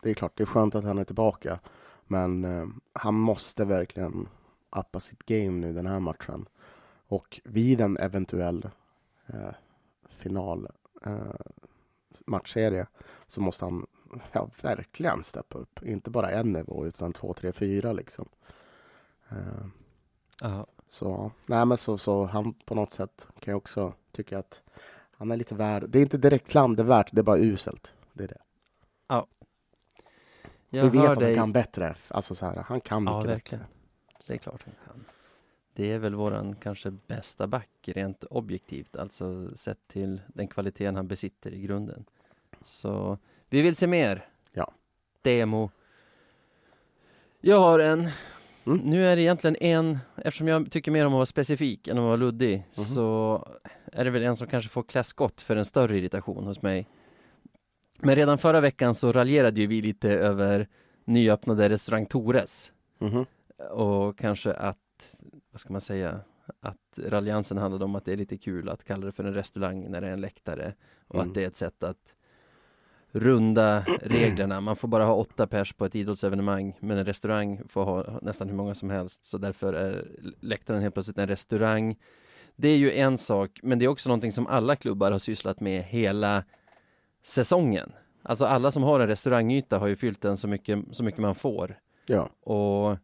det är klart, det är skönt att han är tillbaka. Men eh, han måste verkligen uppa sitt game nu den här matchen. Och vid en eventuell eh, final eh, matchserie så måste han ja, verkligen steppa upp. Inte bara en nivå utan två, tre, fyra liksom. Eh, så, nej men så, så han på något sätt kan jag också tycka att han är lite värd. Det är inte direkt klandervärt, det är bara uselt. Det är det. Jag Vi vet att han kan bättre. Alltså så här, han kan Ja, mycket verkligen. bättre. Det är klart han kan. Det är väl våran kanske bästa back rent objektivt, alltså sett till den kvaliteten han besitter i grunden. Så vi vill se mer. Ja. Demo. Jag har en. Mm. Nu är det egentligen en, eftersom jag tycker mer om att vara specifik än att vara luddig, Mhm. så är det väl en som kanske får klä skott för en större irritation hos mig. Men redan förra veckan så raljerade ju vi lite över nyöppnade restaurang Tores Mhm. och kanske att, vad ska man säga, att raljansen handlade om att det är lite kul att kalla det för en restaurang när det är en läktare och Mm. att det är ett sätt att runda reglerna. Man får bara ha åtta pers på ett idrottsevenemang men en restaurang får ha nästan hur många som helst så därför är läktaren helt plötsligt en restaurang. Det är ju en sak, men det är också någonting som alla klubbar har sysslat med hela säsongen. Alltså alla som har en restaurangyta har ju fyllt den så mycket, så mycket man får. Ja. Och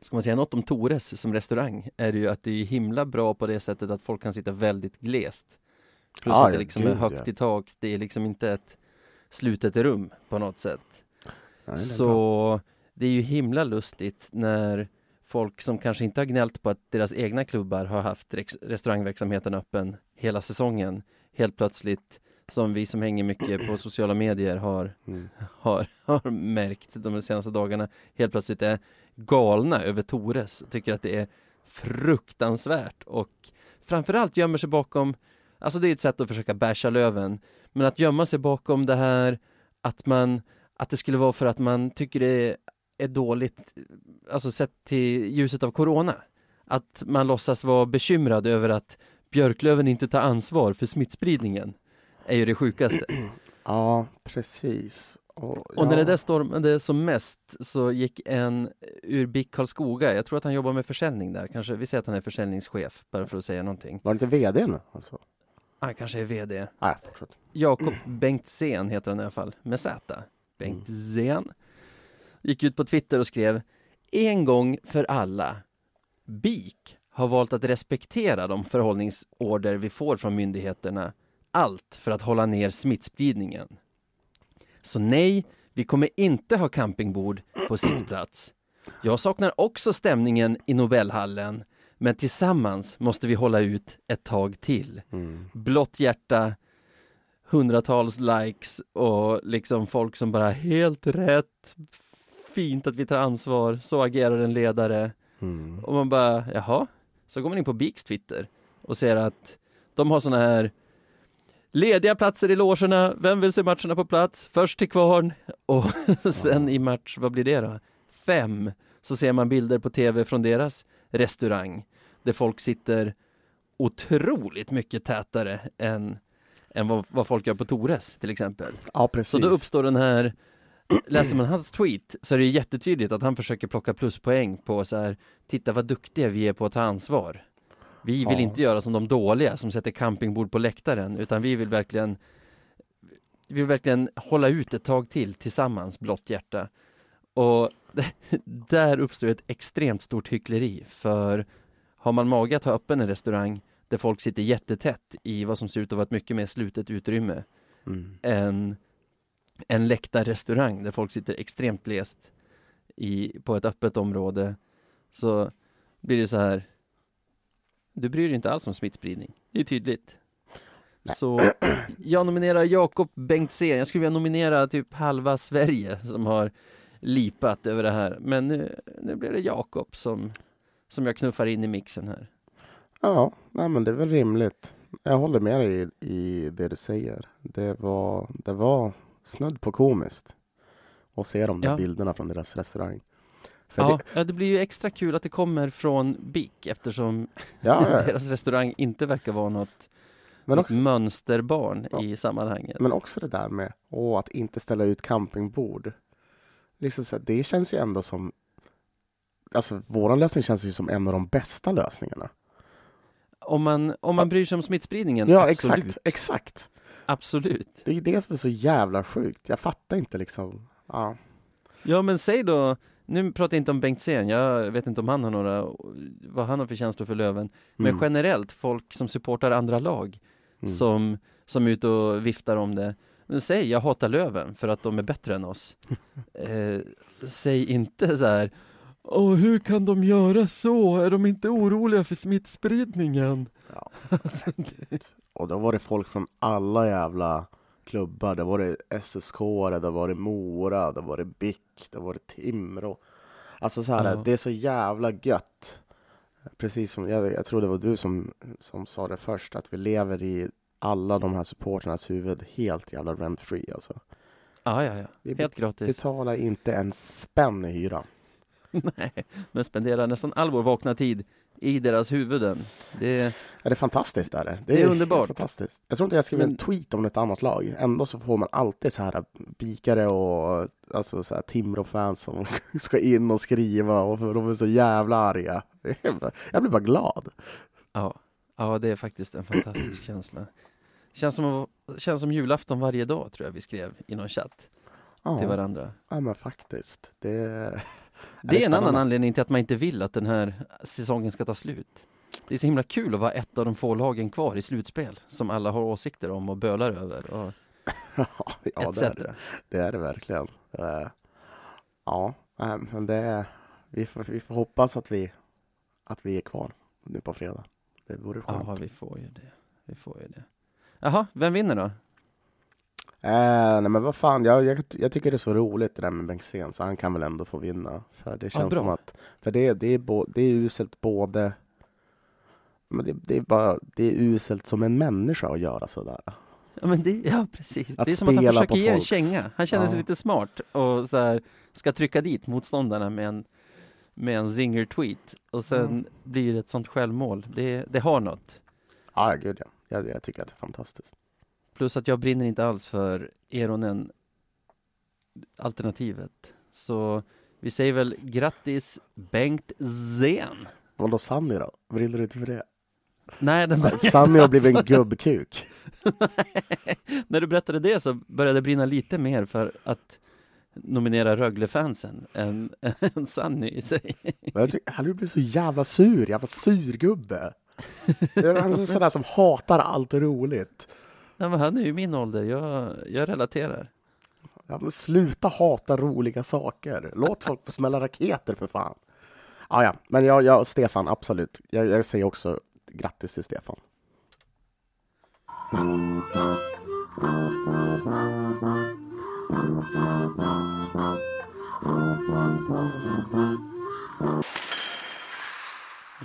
ska man säga något om Tores som restaurang är det ju att det är himla bra på det sättet att folk kan sitta väldigt glest. Plus Ah, att det ja, liksom gud, är högt ja. i tak. Det är liksom inte ett slutet rum på något sätt. Nej, det bra. Så det är ju himla lustigt när folk som kanske inte har gnällt på att deras egna klubbar har haft restaurangverksamheten öppen hela säsongen helt plötsligt som vi som hänger mycket på sociala medier har Mm. har, har märkt de senaste dagarna helt plötsligt är galna över Tores och tycker att det är fruktansvärt och framförallt gömmer sig bakom Alltså det är ett sätt att försöka basha Löven men att gömma sig bakom det här att man att det skulle vara för att man tycker det är dåligt alltså sett till ljuset av Corona att man låtsas vara bekymrad över att Björklöven inte tar ansvar för smittspridningen är ju det sjukaste. Ja, precis. Och, Och när ja. det där stormade som mest så gick en ur BIK Karlskoga, jag tror att han jobbar med försäljning där, kanske, vi säger att han är försäljningschef, bara för att säga någonting. Var det inte VDn? Alltså? Han kanske är VD. Nej, fortsätt. Jakob Bengtzén heter han i alla fall, med Z. Bengtzén. Gick ut på Twitter och skrev En gång för alla. BIK har valt att respektera de förhållningsorder vi får från myndigheterna. Allt för att hålla ner smittspridningen. Så nej, vi kommer inte ha campingbord på sittplats. Jag saknar också stämningen i Nobelhallen, men tillsammans måste vi hålla ut ett tag till Mm. blått hjärta, hundratals likes och liksom folk som bara helt rätt, fint att vi tar ansvar, så agerar en ledare. Mm. Och man bara, jaha? Så går man in på Biks Twitter och ser att de har såna här lediga platser i logerna, vem vill se matcherna på plats? Först till kvarn och sen i match, vad blir det då? Fem, så ser man bilder på tv från deras restaurang där folk sitter otroligt mycket tätare än, än vad, vad folk gör på Tores till exempel. Ja, precis. Så då uppstår den här Läser man hans tweet så är det jättetydligt att han försöker plocka pluspoäng på så här Titta vad duktiga vi är på att ta ansvar Vi vill Ja. inte göra som de dåliga som sätter campingbord på läktaren utan vi vill verkligen Vi vill verkligen hålla ut ett tag till tillsammans, blått hjärta Och där uppstår ett extremt stort hyckleri för Har man mage att ha öppen en restaurang där folk sitter jättetätt i vad som ser ut att vara ett mycket mer slutet utrymme Mm. en, en läktarrestaurang där folk sitter extremt glest i, på ett öppet område så blir det så här du bryr dig inte alls om smittspridning. Det är tydligt. Nej. Så jag nominerar Jakob Bengtzén. Jag skulle vilja nominera typ halva Sverige som har lipat över det här. Men nu, nu blir det Jakob som, som jag knuffar in i mixen här. Ja, nej, men det är väl rimligt. Jag håller med dig i, i det du säger. Det var, det var snudd på komiskt att se de där Ja. bilderna från deras restaurang. Ja, det, ja, det blir ju extra kul att det kommer från BIK eftersom ja, ja, deras restaurang inte verkar vara något, men, något också, mönsterbarn Ja. i sammanhanget. men också det där med åh, att inte ställa ut campingbord. Liksom så, här, det känns ju ändå som Alltså våran lösning känns ju som en av de bästa lösningarna. Om man, om man bryr sig om smittspridningen, Ja, absolut. exakt, exakt. Absolut. Det är det som är så jävla sjukt. Jag fattar inte liksom. Ja. Ja, men säg då, nu pratar jag inte om Bengtzén, jag vet inte om han har några, vad han har för känslor för Löven, men Mm. generellt folk som supportar andra lag Mm. som, som är ute och viftar om det. Men säg, jag hatar Löven för att de är bättre än oss. eh, säg inte så här, Och hur kan de göra så? Är de inte oroliga för smittspridningen? Ja, och då var det folk från alla jävla klubbar. Det var det SSK, det var det Mora, det var det BIK, det var det Timrå. Alltså så här, Ja. det är så jävla gött. Precis som, jag, jag tror det var du som, som sa det först, att vi lever i alla de här supporternas huvud helt jävla rent free alltså. Ja, ja, ja. Vi Helt gratis. betalar inte en spänn i hyra. Nej, men spenderar nästan all vår vakna tid i deras huvuden. Det, Är det fantastiskt? Är det? Det är underbart. Fantastiskt. Jag tror inte jag skrev en Men- tweet om ett annat lag. Ändå så får man alltid så här bikare och alltså så här Timrå-fans som ska in och skriva och de är så jävla arga. Jag blir bara glad. ja, ja, det är faktiskt en fantastisk känsla. Känns som, känns som julafton varje dag, tror jag vi skrev i någon chatt till Ja, varandra. ja men faktiskt. Det, Det är en annan anledning till att man inte vill att den här säsongen ska ta slut. Det är så himla kul att vara ett av de få lagen kvar i slutspel som alla har åsikter om och bölar över och ja, det etc. är, det. det är det verkligen. Eh, Ja, nej, men det är, vi, får, vi får hoppas att vi, att vi är kvar nu på fredag. Det vore skönt. Ja, vi får ju det. Vi får ju det. Jaha, vem vinner då? Eh, nej men vad fan, jag, jag, jag tycker det är så roligt det där med Bengtzén, så han kan väl ändå få vinna. För det känns bra. som att, för det, det, är bo, det är uselt både, men det, det är bara, det är uselt som en människa att göra sådär. Ja, men det, ja precis. Att det är som att han försöker ge en känga. Han känner sig Ja. lite smart och så här, ska trycka dit motståndarna med en, med en zinger-tweet. Och sen Mm. blir det ett sånt självmål. Det, det har något. Ja, gud ja. Jag, jag tycker att det är fantastiskt. Plus att jag brinner inte alls för Eronen alternativet. Så vi säger väl grattis Bengt Zen. Vadå Sanny då? Brinner du inte för det? Nej, den började Sanny har blivit en gubbkuk. När du berättade det så började det brinna lite mer för att nominera Rögle-fansen än, än Sanny i sig. Jag tycker, han blir så jävla sur, jävla surgubbe. Han är sådär som hatar allt roligt. Nej, men han är ju min ålder, jag, jag relaterar. Ja, men sluta hata roliga saker. Låt folk få smälla raketer för fan. Ah, ja, men jag, jag, Stefan, absolut. Jag, jag säger också grattis till Stefan.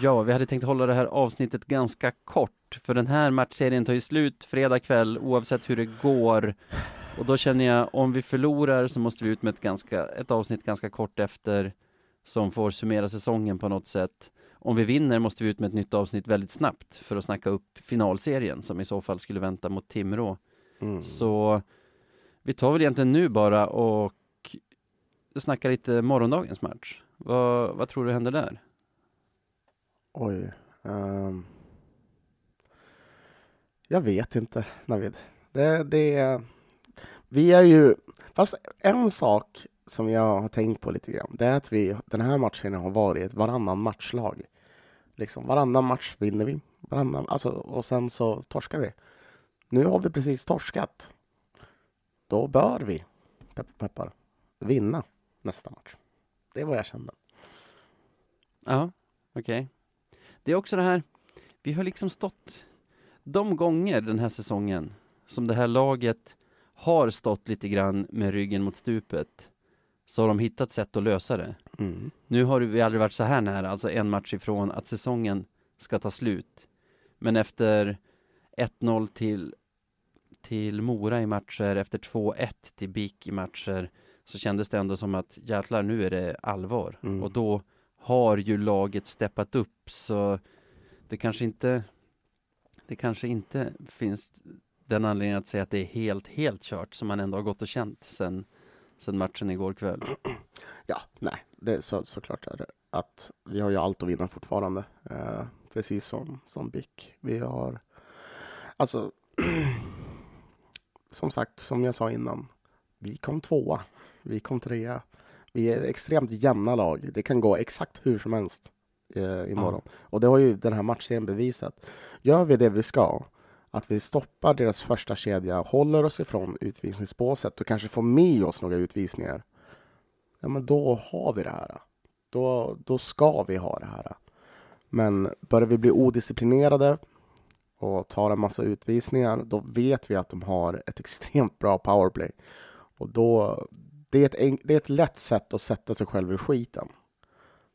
Ja, vi hade tänkt hålla det här avsnittet ganska kort, för den här matchserien tar ju slut fredag kväll oavsett hur det går. Och då känner jag, om vi förlorar så måste vi ut med ett, ganska, ett avsnitt ganska kort efter som får summera säsongen på något sätt. Om vi vinner måste vi ut med ett nytt avsnitt väldigt snabbt för att snacka upp finalserien som i så fall skulle vänta mot Timrå. Mm. Så vi tar väl egentligen nu bara och snackar lite morgondagens match. Vad, vad tror du händer där? Oj. Um, jag vet inte, Navid. Det, det, vi är ju... Fast en sak som jag har tänkt på lite grann, det är att vi den här matchen har varit varannan matchlag. Liksom, varannan match vinner vi. Varannan, alltså, och sen så torskar vi. Nu har vi precis torskat. Då bör vi, peppar, peppar, vinna nästa match. Det är vad jag kände. Ja, okej. Det är också det här, vi har liksom stått de gånger den här säsongen som det här laget har stått lite grann med ryggen mot stupet så har de hittat sätt att lösa det. Mm. Nu har vi aldrig varit så här nära, alltså en match ifrån att säsongen ska ta slut. Men efter 1-0 till, till Mora i matcher, efter 2-1 till BIK i matcher, så kändes det ändå som att jäklar, nu är det allvar. Mm. Och då har ju laget steppat upp, så det kanske inte det kanske inte finns den anledningen att säga att det är helt, helt kört som man ändå har gått och känt sen, sen matchen igår kväll. Ja, nej, det är så, såklart är det att vi har ju allt att vinna fortfarande. Eh, precis som, som BIK. Vi har, alltså, som sagt, som jag sa innan, vi kom tvåa, vi kom trea. Vi är extremt jämna lag. Det kan gå exakt hur som helst eh, imorgon. Och det har ju den här matchserien bevisat. Gör vi det vi ska, att vi stoppar deras första kedja, håller oss ifrån utvisningsbåset och kanske får med oss några utvisningar, ja men då har vi det här. då, då ska vi ha det här. Men börjar vi bli odisciplinerade och tar en massa utvisningar, då vet vi att de har ett extremt bra powerplay. Och då, det är ett, en- det är ett lätt sätt att sätta sig själv i skiten.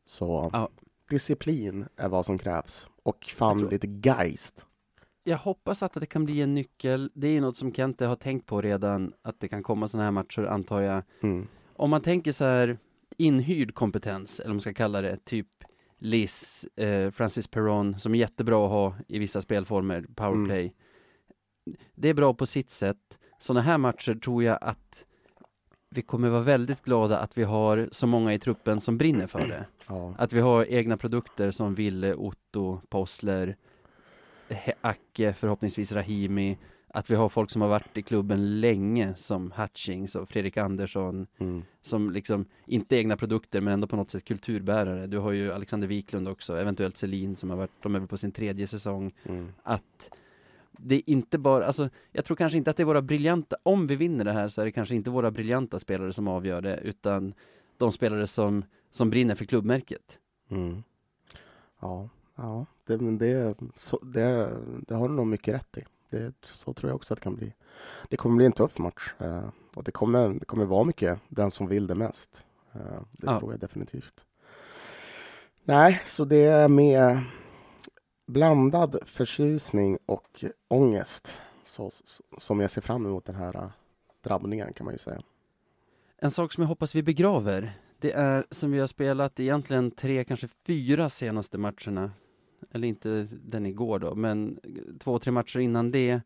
Så Ja. disciplin är vad som krävs. Och fan lite geist. Jag hoppas att det kan bli en nyckel. Det är något som Kente har tänkt på redan, att det kan komma sådana här matcher, antar jag. Mm. Om man tänker så här, inhyrd kompetens, eller vad man ska kalla det, typ Liz, eh, Francis Perron, som är jättebra att ha i vissa spelformer, powerplay. Det är bra på sitt sätt. Sådana här matcher tror jag att vi kommer vara väldigt glada att vi har så många i truppen som brinner för det. Ja. Att vi har egna produkter som Ville, Otto, Possler, Acke, förhoppningsvis Rahimi. Att vi har folk som har varit i klubben länge som Hutchings och Fredrik Andersson Mm. som liksom, inte egna produkter men ändå på något sätt kulturbärare. Du har ju Alexander Wiklund också, eventuellt Selin som har varit, de är väl på sin tredje säsong. Mm. Att det är inte bara, alltså jag tror kanske inte att det är våra briljanta, om vi vinner det här så är det kanske inte våra briljanta spelare som avgör det utan de spelare som, som brinner för klubbmärket. Mm. Ja, ja. Det, men det, så, det, det har du nog mycket rätt i. Det, så tror jag också att det kan bli. Det kommer bli en tuff match eh, och det kommer, det kommer vara mycket den som vill det mest. Eh, det Ja. tror jag definitivt. Nej, så det är med blandad förtjusning och ångest så, som jag ser fram emot den här eh, drabbningen kan man ju säga. En sak som jag hoppas vi begraver, det är som vi har spelat egentligen tre, kanske fyra senaste matcherna. Eller inte den igår då, men två, tre matcher innan det.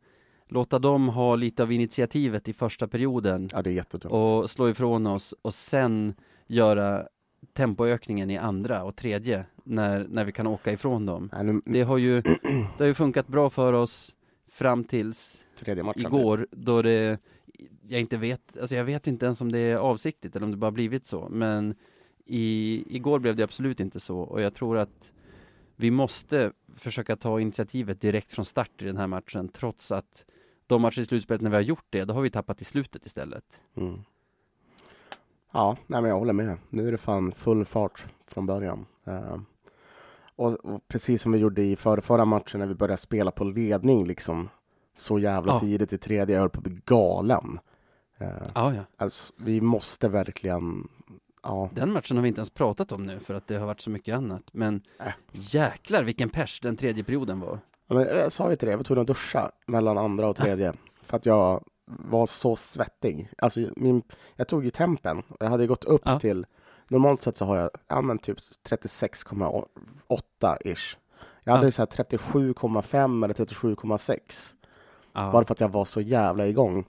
Låta dem ha lite av initiativet i första perioden Ja, det är jättedumt. och slå ifrån oss och sen göra tempoökningen i andra och tredje när, när vi kan åka ifrån dem. Nej, nu, Det har ju, det har ju funkat bra för oss fram tills igår då det jag inte vet, alltså jag vet inte ens om det är avsiktligt eller om det bara blivit så men i, igår blev det absolut inte så och jag tror att vi måste försöka ta initiativet direkt från start i den här matchen trots att de matcher i slutspelet när vi har gjort det, då har vi tappat i slutet istället. Mm. Ja, nej men jag håller med. Nu är det fan full fart från början. Eh, och, och precis som vi gjorde i förra, förra matchen när vi började spela på ledning liksom så jävla Ja. tidigt i tredje. Jag höll på att bli galen. Eh, Ja, ja. alltså, vi måste verkligen... Ja, Den matchen har vi inte ens pratat om nu för att det har varit så mycket annat. Men Äh. jäklar vilken pers den tredje perioden var. Ja, men jag sa ju till dig, jag var tvungen att duscha mellan andra och tredje. för att jag var så svettig. Alltså, min, jag tog ju tempen. Jag hade gått upp Ja. till... Normalt sett så har jag ja, men typ 36,8 ish. Jag hade Ja. så här 37,5 eller 37,6. Ja. Bara för att jag var så jävla igång.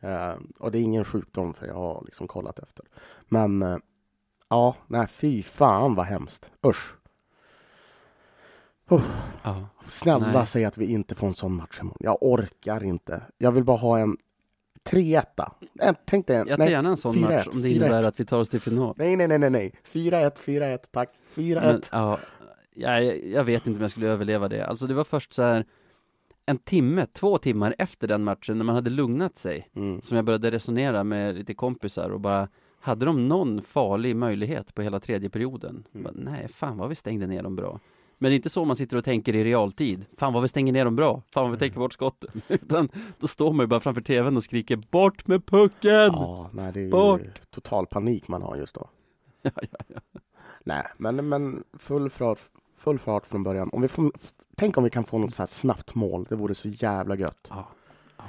Eh, och det är ingen sjukdom för jag har liksom kollat efter. Men eh, ja, nej fy fan vad hemskt. Usch. Ja. Snälla Nej. säg att vi inte får en sån match imorgon. Jag orkar inte. Jag vill bara ha en 3-1. En- Tänk dig en... Jag tar gärna en sån 4-1, match om det 4-1. innebär att vi tar oss till final. nej, nej, nej, nej, nej. 4-1, 4-1, tack. 4-1. Men, ja, jag, jag vet inte om jag skulle överleva det. Alltså det var först så här en timme, två timmar efter den matchen när man hade lugnat sig Mm. som jag började resonera med lite kompisar och bara hade de någon farlig möjlighet på hela tredje perioden? Mm. Bara, Nej, fan vad vi stängde ner dem bra. Men det är inte så man sitter och tänker i realtid. Fan vad vi stänger ner dem bra. Fan vad vi tänker bort skotten. Utan då står man ju bara framför tvn och skriker bort med pucken! Ja, nej, det är Bort. total panik man har just då. Ja, ja, ja. Nej, men, men full, fart, full fart från början. Om vi får, tänk om vi kan få något så här snabbt mål. Det vore så jävla gött. Ja, ja.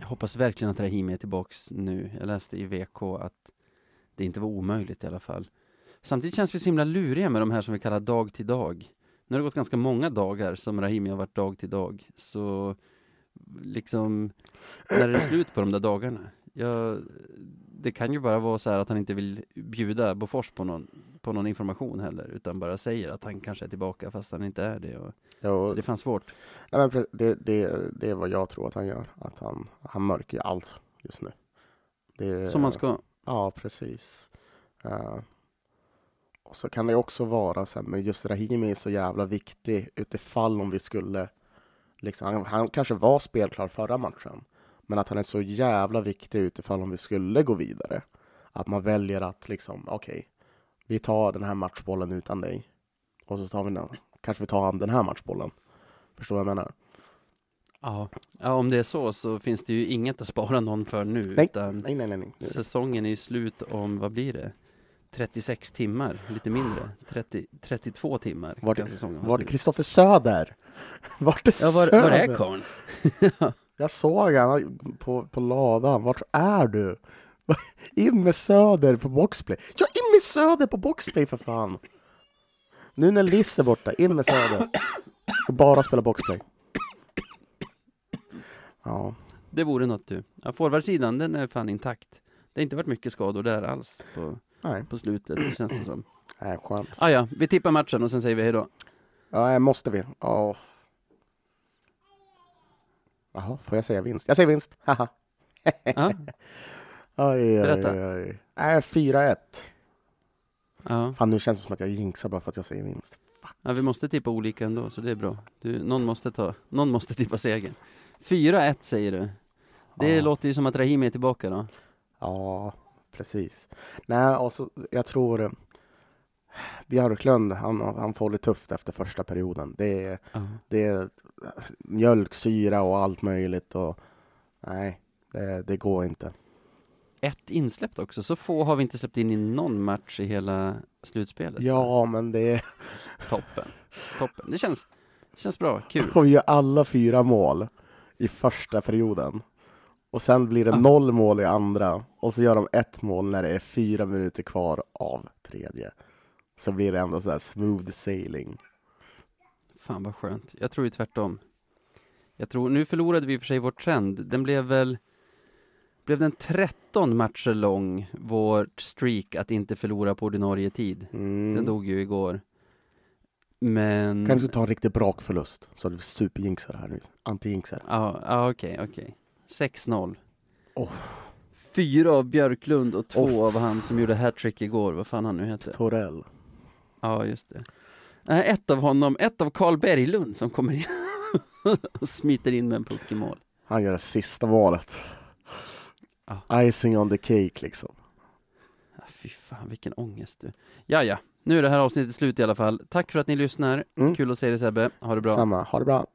Jag hoppas verkligen att Rahimi är tillbaks nu. Jag läste i VK att det inte var omöjligt i alla fall. Samtidigt känns vi så himla luriga med de här som vi kallar dag till dag. Nu har det gått ganska många dagar som Rahimi har varit dag till dag. Så liksom, när är det slut på de där dagarna? Jag, det kan ju bara vara så här att han inte vill bjuda Bofors på någon, på någon information heller, utan bara säger att han kanske är tillbaka fast han inte är det. Och Ja, det fanns svårt. nej, men det, det, det är vad jag tror att han gör. Att han, han mörker allt just nu. Det, Som man ska. Ja, precis. Eh, och så kan det också vara så här, men just Rahimi är så jävla viktig utifall om vi skulle, liksom, han, han kanske var spelklar förra matchen, men att han är så jävla viktig utifall om vi skulle gå vidare. Att man väljer att liksom, okej, vi tar den här matchbollen utan dig. Och så tar vi den, kanske vi tar den här matchbollen. Förstår du vad jag menar? Ja. ja, om det är så så finns det ju inget att spara någon för nu. Nej. Utan Nej, nej, nej. nej. säsongen är ju slut om, vad blir det? 36 timmar, lite mindre. 30, 32 timmar Vart- kan säsongen Var det. Kristoffer Söder? Vart är Ja, var, Söder? var är karln? Jag såg han på, på ladan. Vart är du? In med Söder på boxplay. Ja, in med Söder på boxplay för fan! Nu när Liss är borta, in med Söder. Och bara spela boxplay. Ja, Det vore något du. Ja, forwardsidan, den är fan intakt. Det har inte varit mycket skador där alls på, nej, på slutet, känns det som. nej skönt. Ah, ja, vi tippar matchen och sen säger vi hej då. Ja, måste vi? Ja. Jaha, får jag säga vinst? Jag säger vinst! Haha. Ja, Oj, oj, oj. Nej, 4-1. ja. Fan, nu känns det som att jag jinxar bara för att jag säger vinst. ja, vi måste tippa olika ändå, så det är bra. Du, någon måste ta, någon måste tippa segern. 4-1 säger du. Det Ja. låter ju som att Rahimi är tillbaka då. Ja, precis. Nej, och så, jag tror eh, Björklund, han, han får det tufft efter första perioden. Det är, Ja. det är mjölksyra och allt möjligt. Och, nej, det, det går inte. Ett insläppt också, så få har vi inte släppt in i någon match i hela slutspelet. Ja, men det är... Toppen. Toppen. Det känns, känns bra, kul. Och vi gör alla fyra mål i första perioden. Och sen blir det Ja. noll mål i andra. Och så gör de ett mål när det är fyra minuter kvar av tredje. Så blir det ändå så här smooth sailing. Fan vad skönt. Jag tror ju tvärtom. Jag tror, nu förlorade vi i och för sig vår trend. Den blev väl, blev den 13 matcher lång, vårt streak att inte förlora på ordinarie tid. Mm. Den dog ju igår. Men... Kan du ta en riktig brakförlust? Så du superjinxar här nu. Anti-jinxar. Ja, ja okej, okej. 6-0. Oh. Fyra av Björklund och två Oh. av han som gjorde hattrick igår, vad fan han nu heter. Torell. Ja, just det. Nej, ett av honom, ett av Karl Berglund som kommer in och smiter in med en puck i mål. Han gör det sista målet. Icing on the cake liksom. Ja, fy fan, vilken ångest du. Ja, ja. Nu är det här avsnittet slut i alla fall. Tack för att ni lyssnar. Mm. Kul att se dig Sebbe. Ha det bra. Samma. Ha det bra.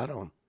Ja då.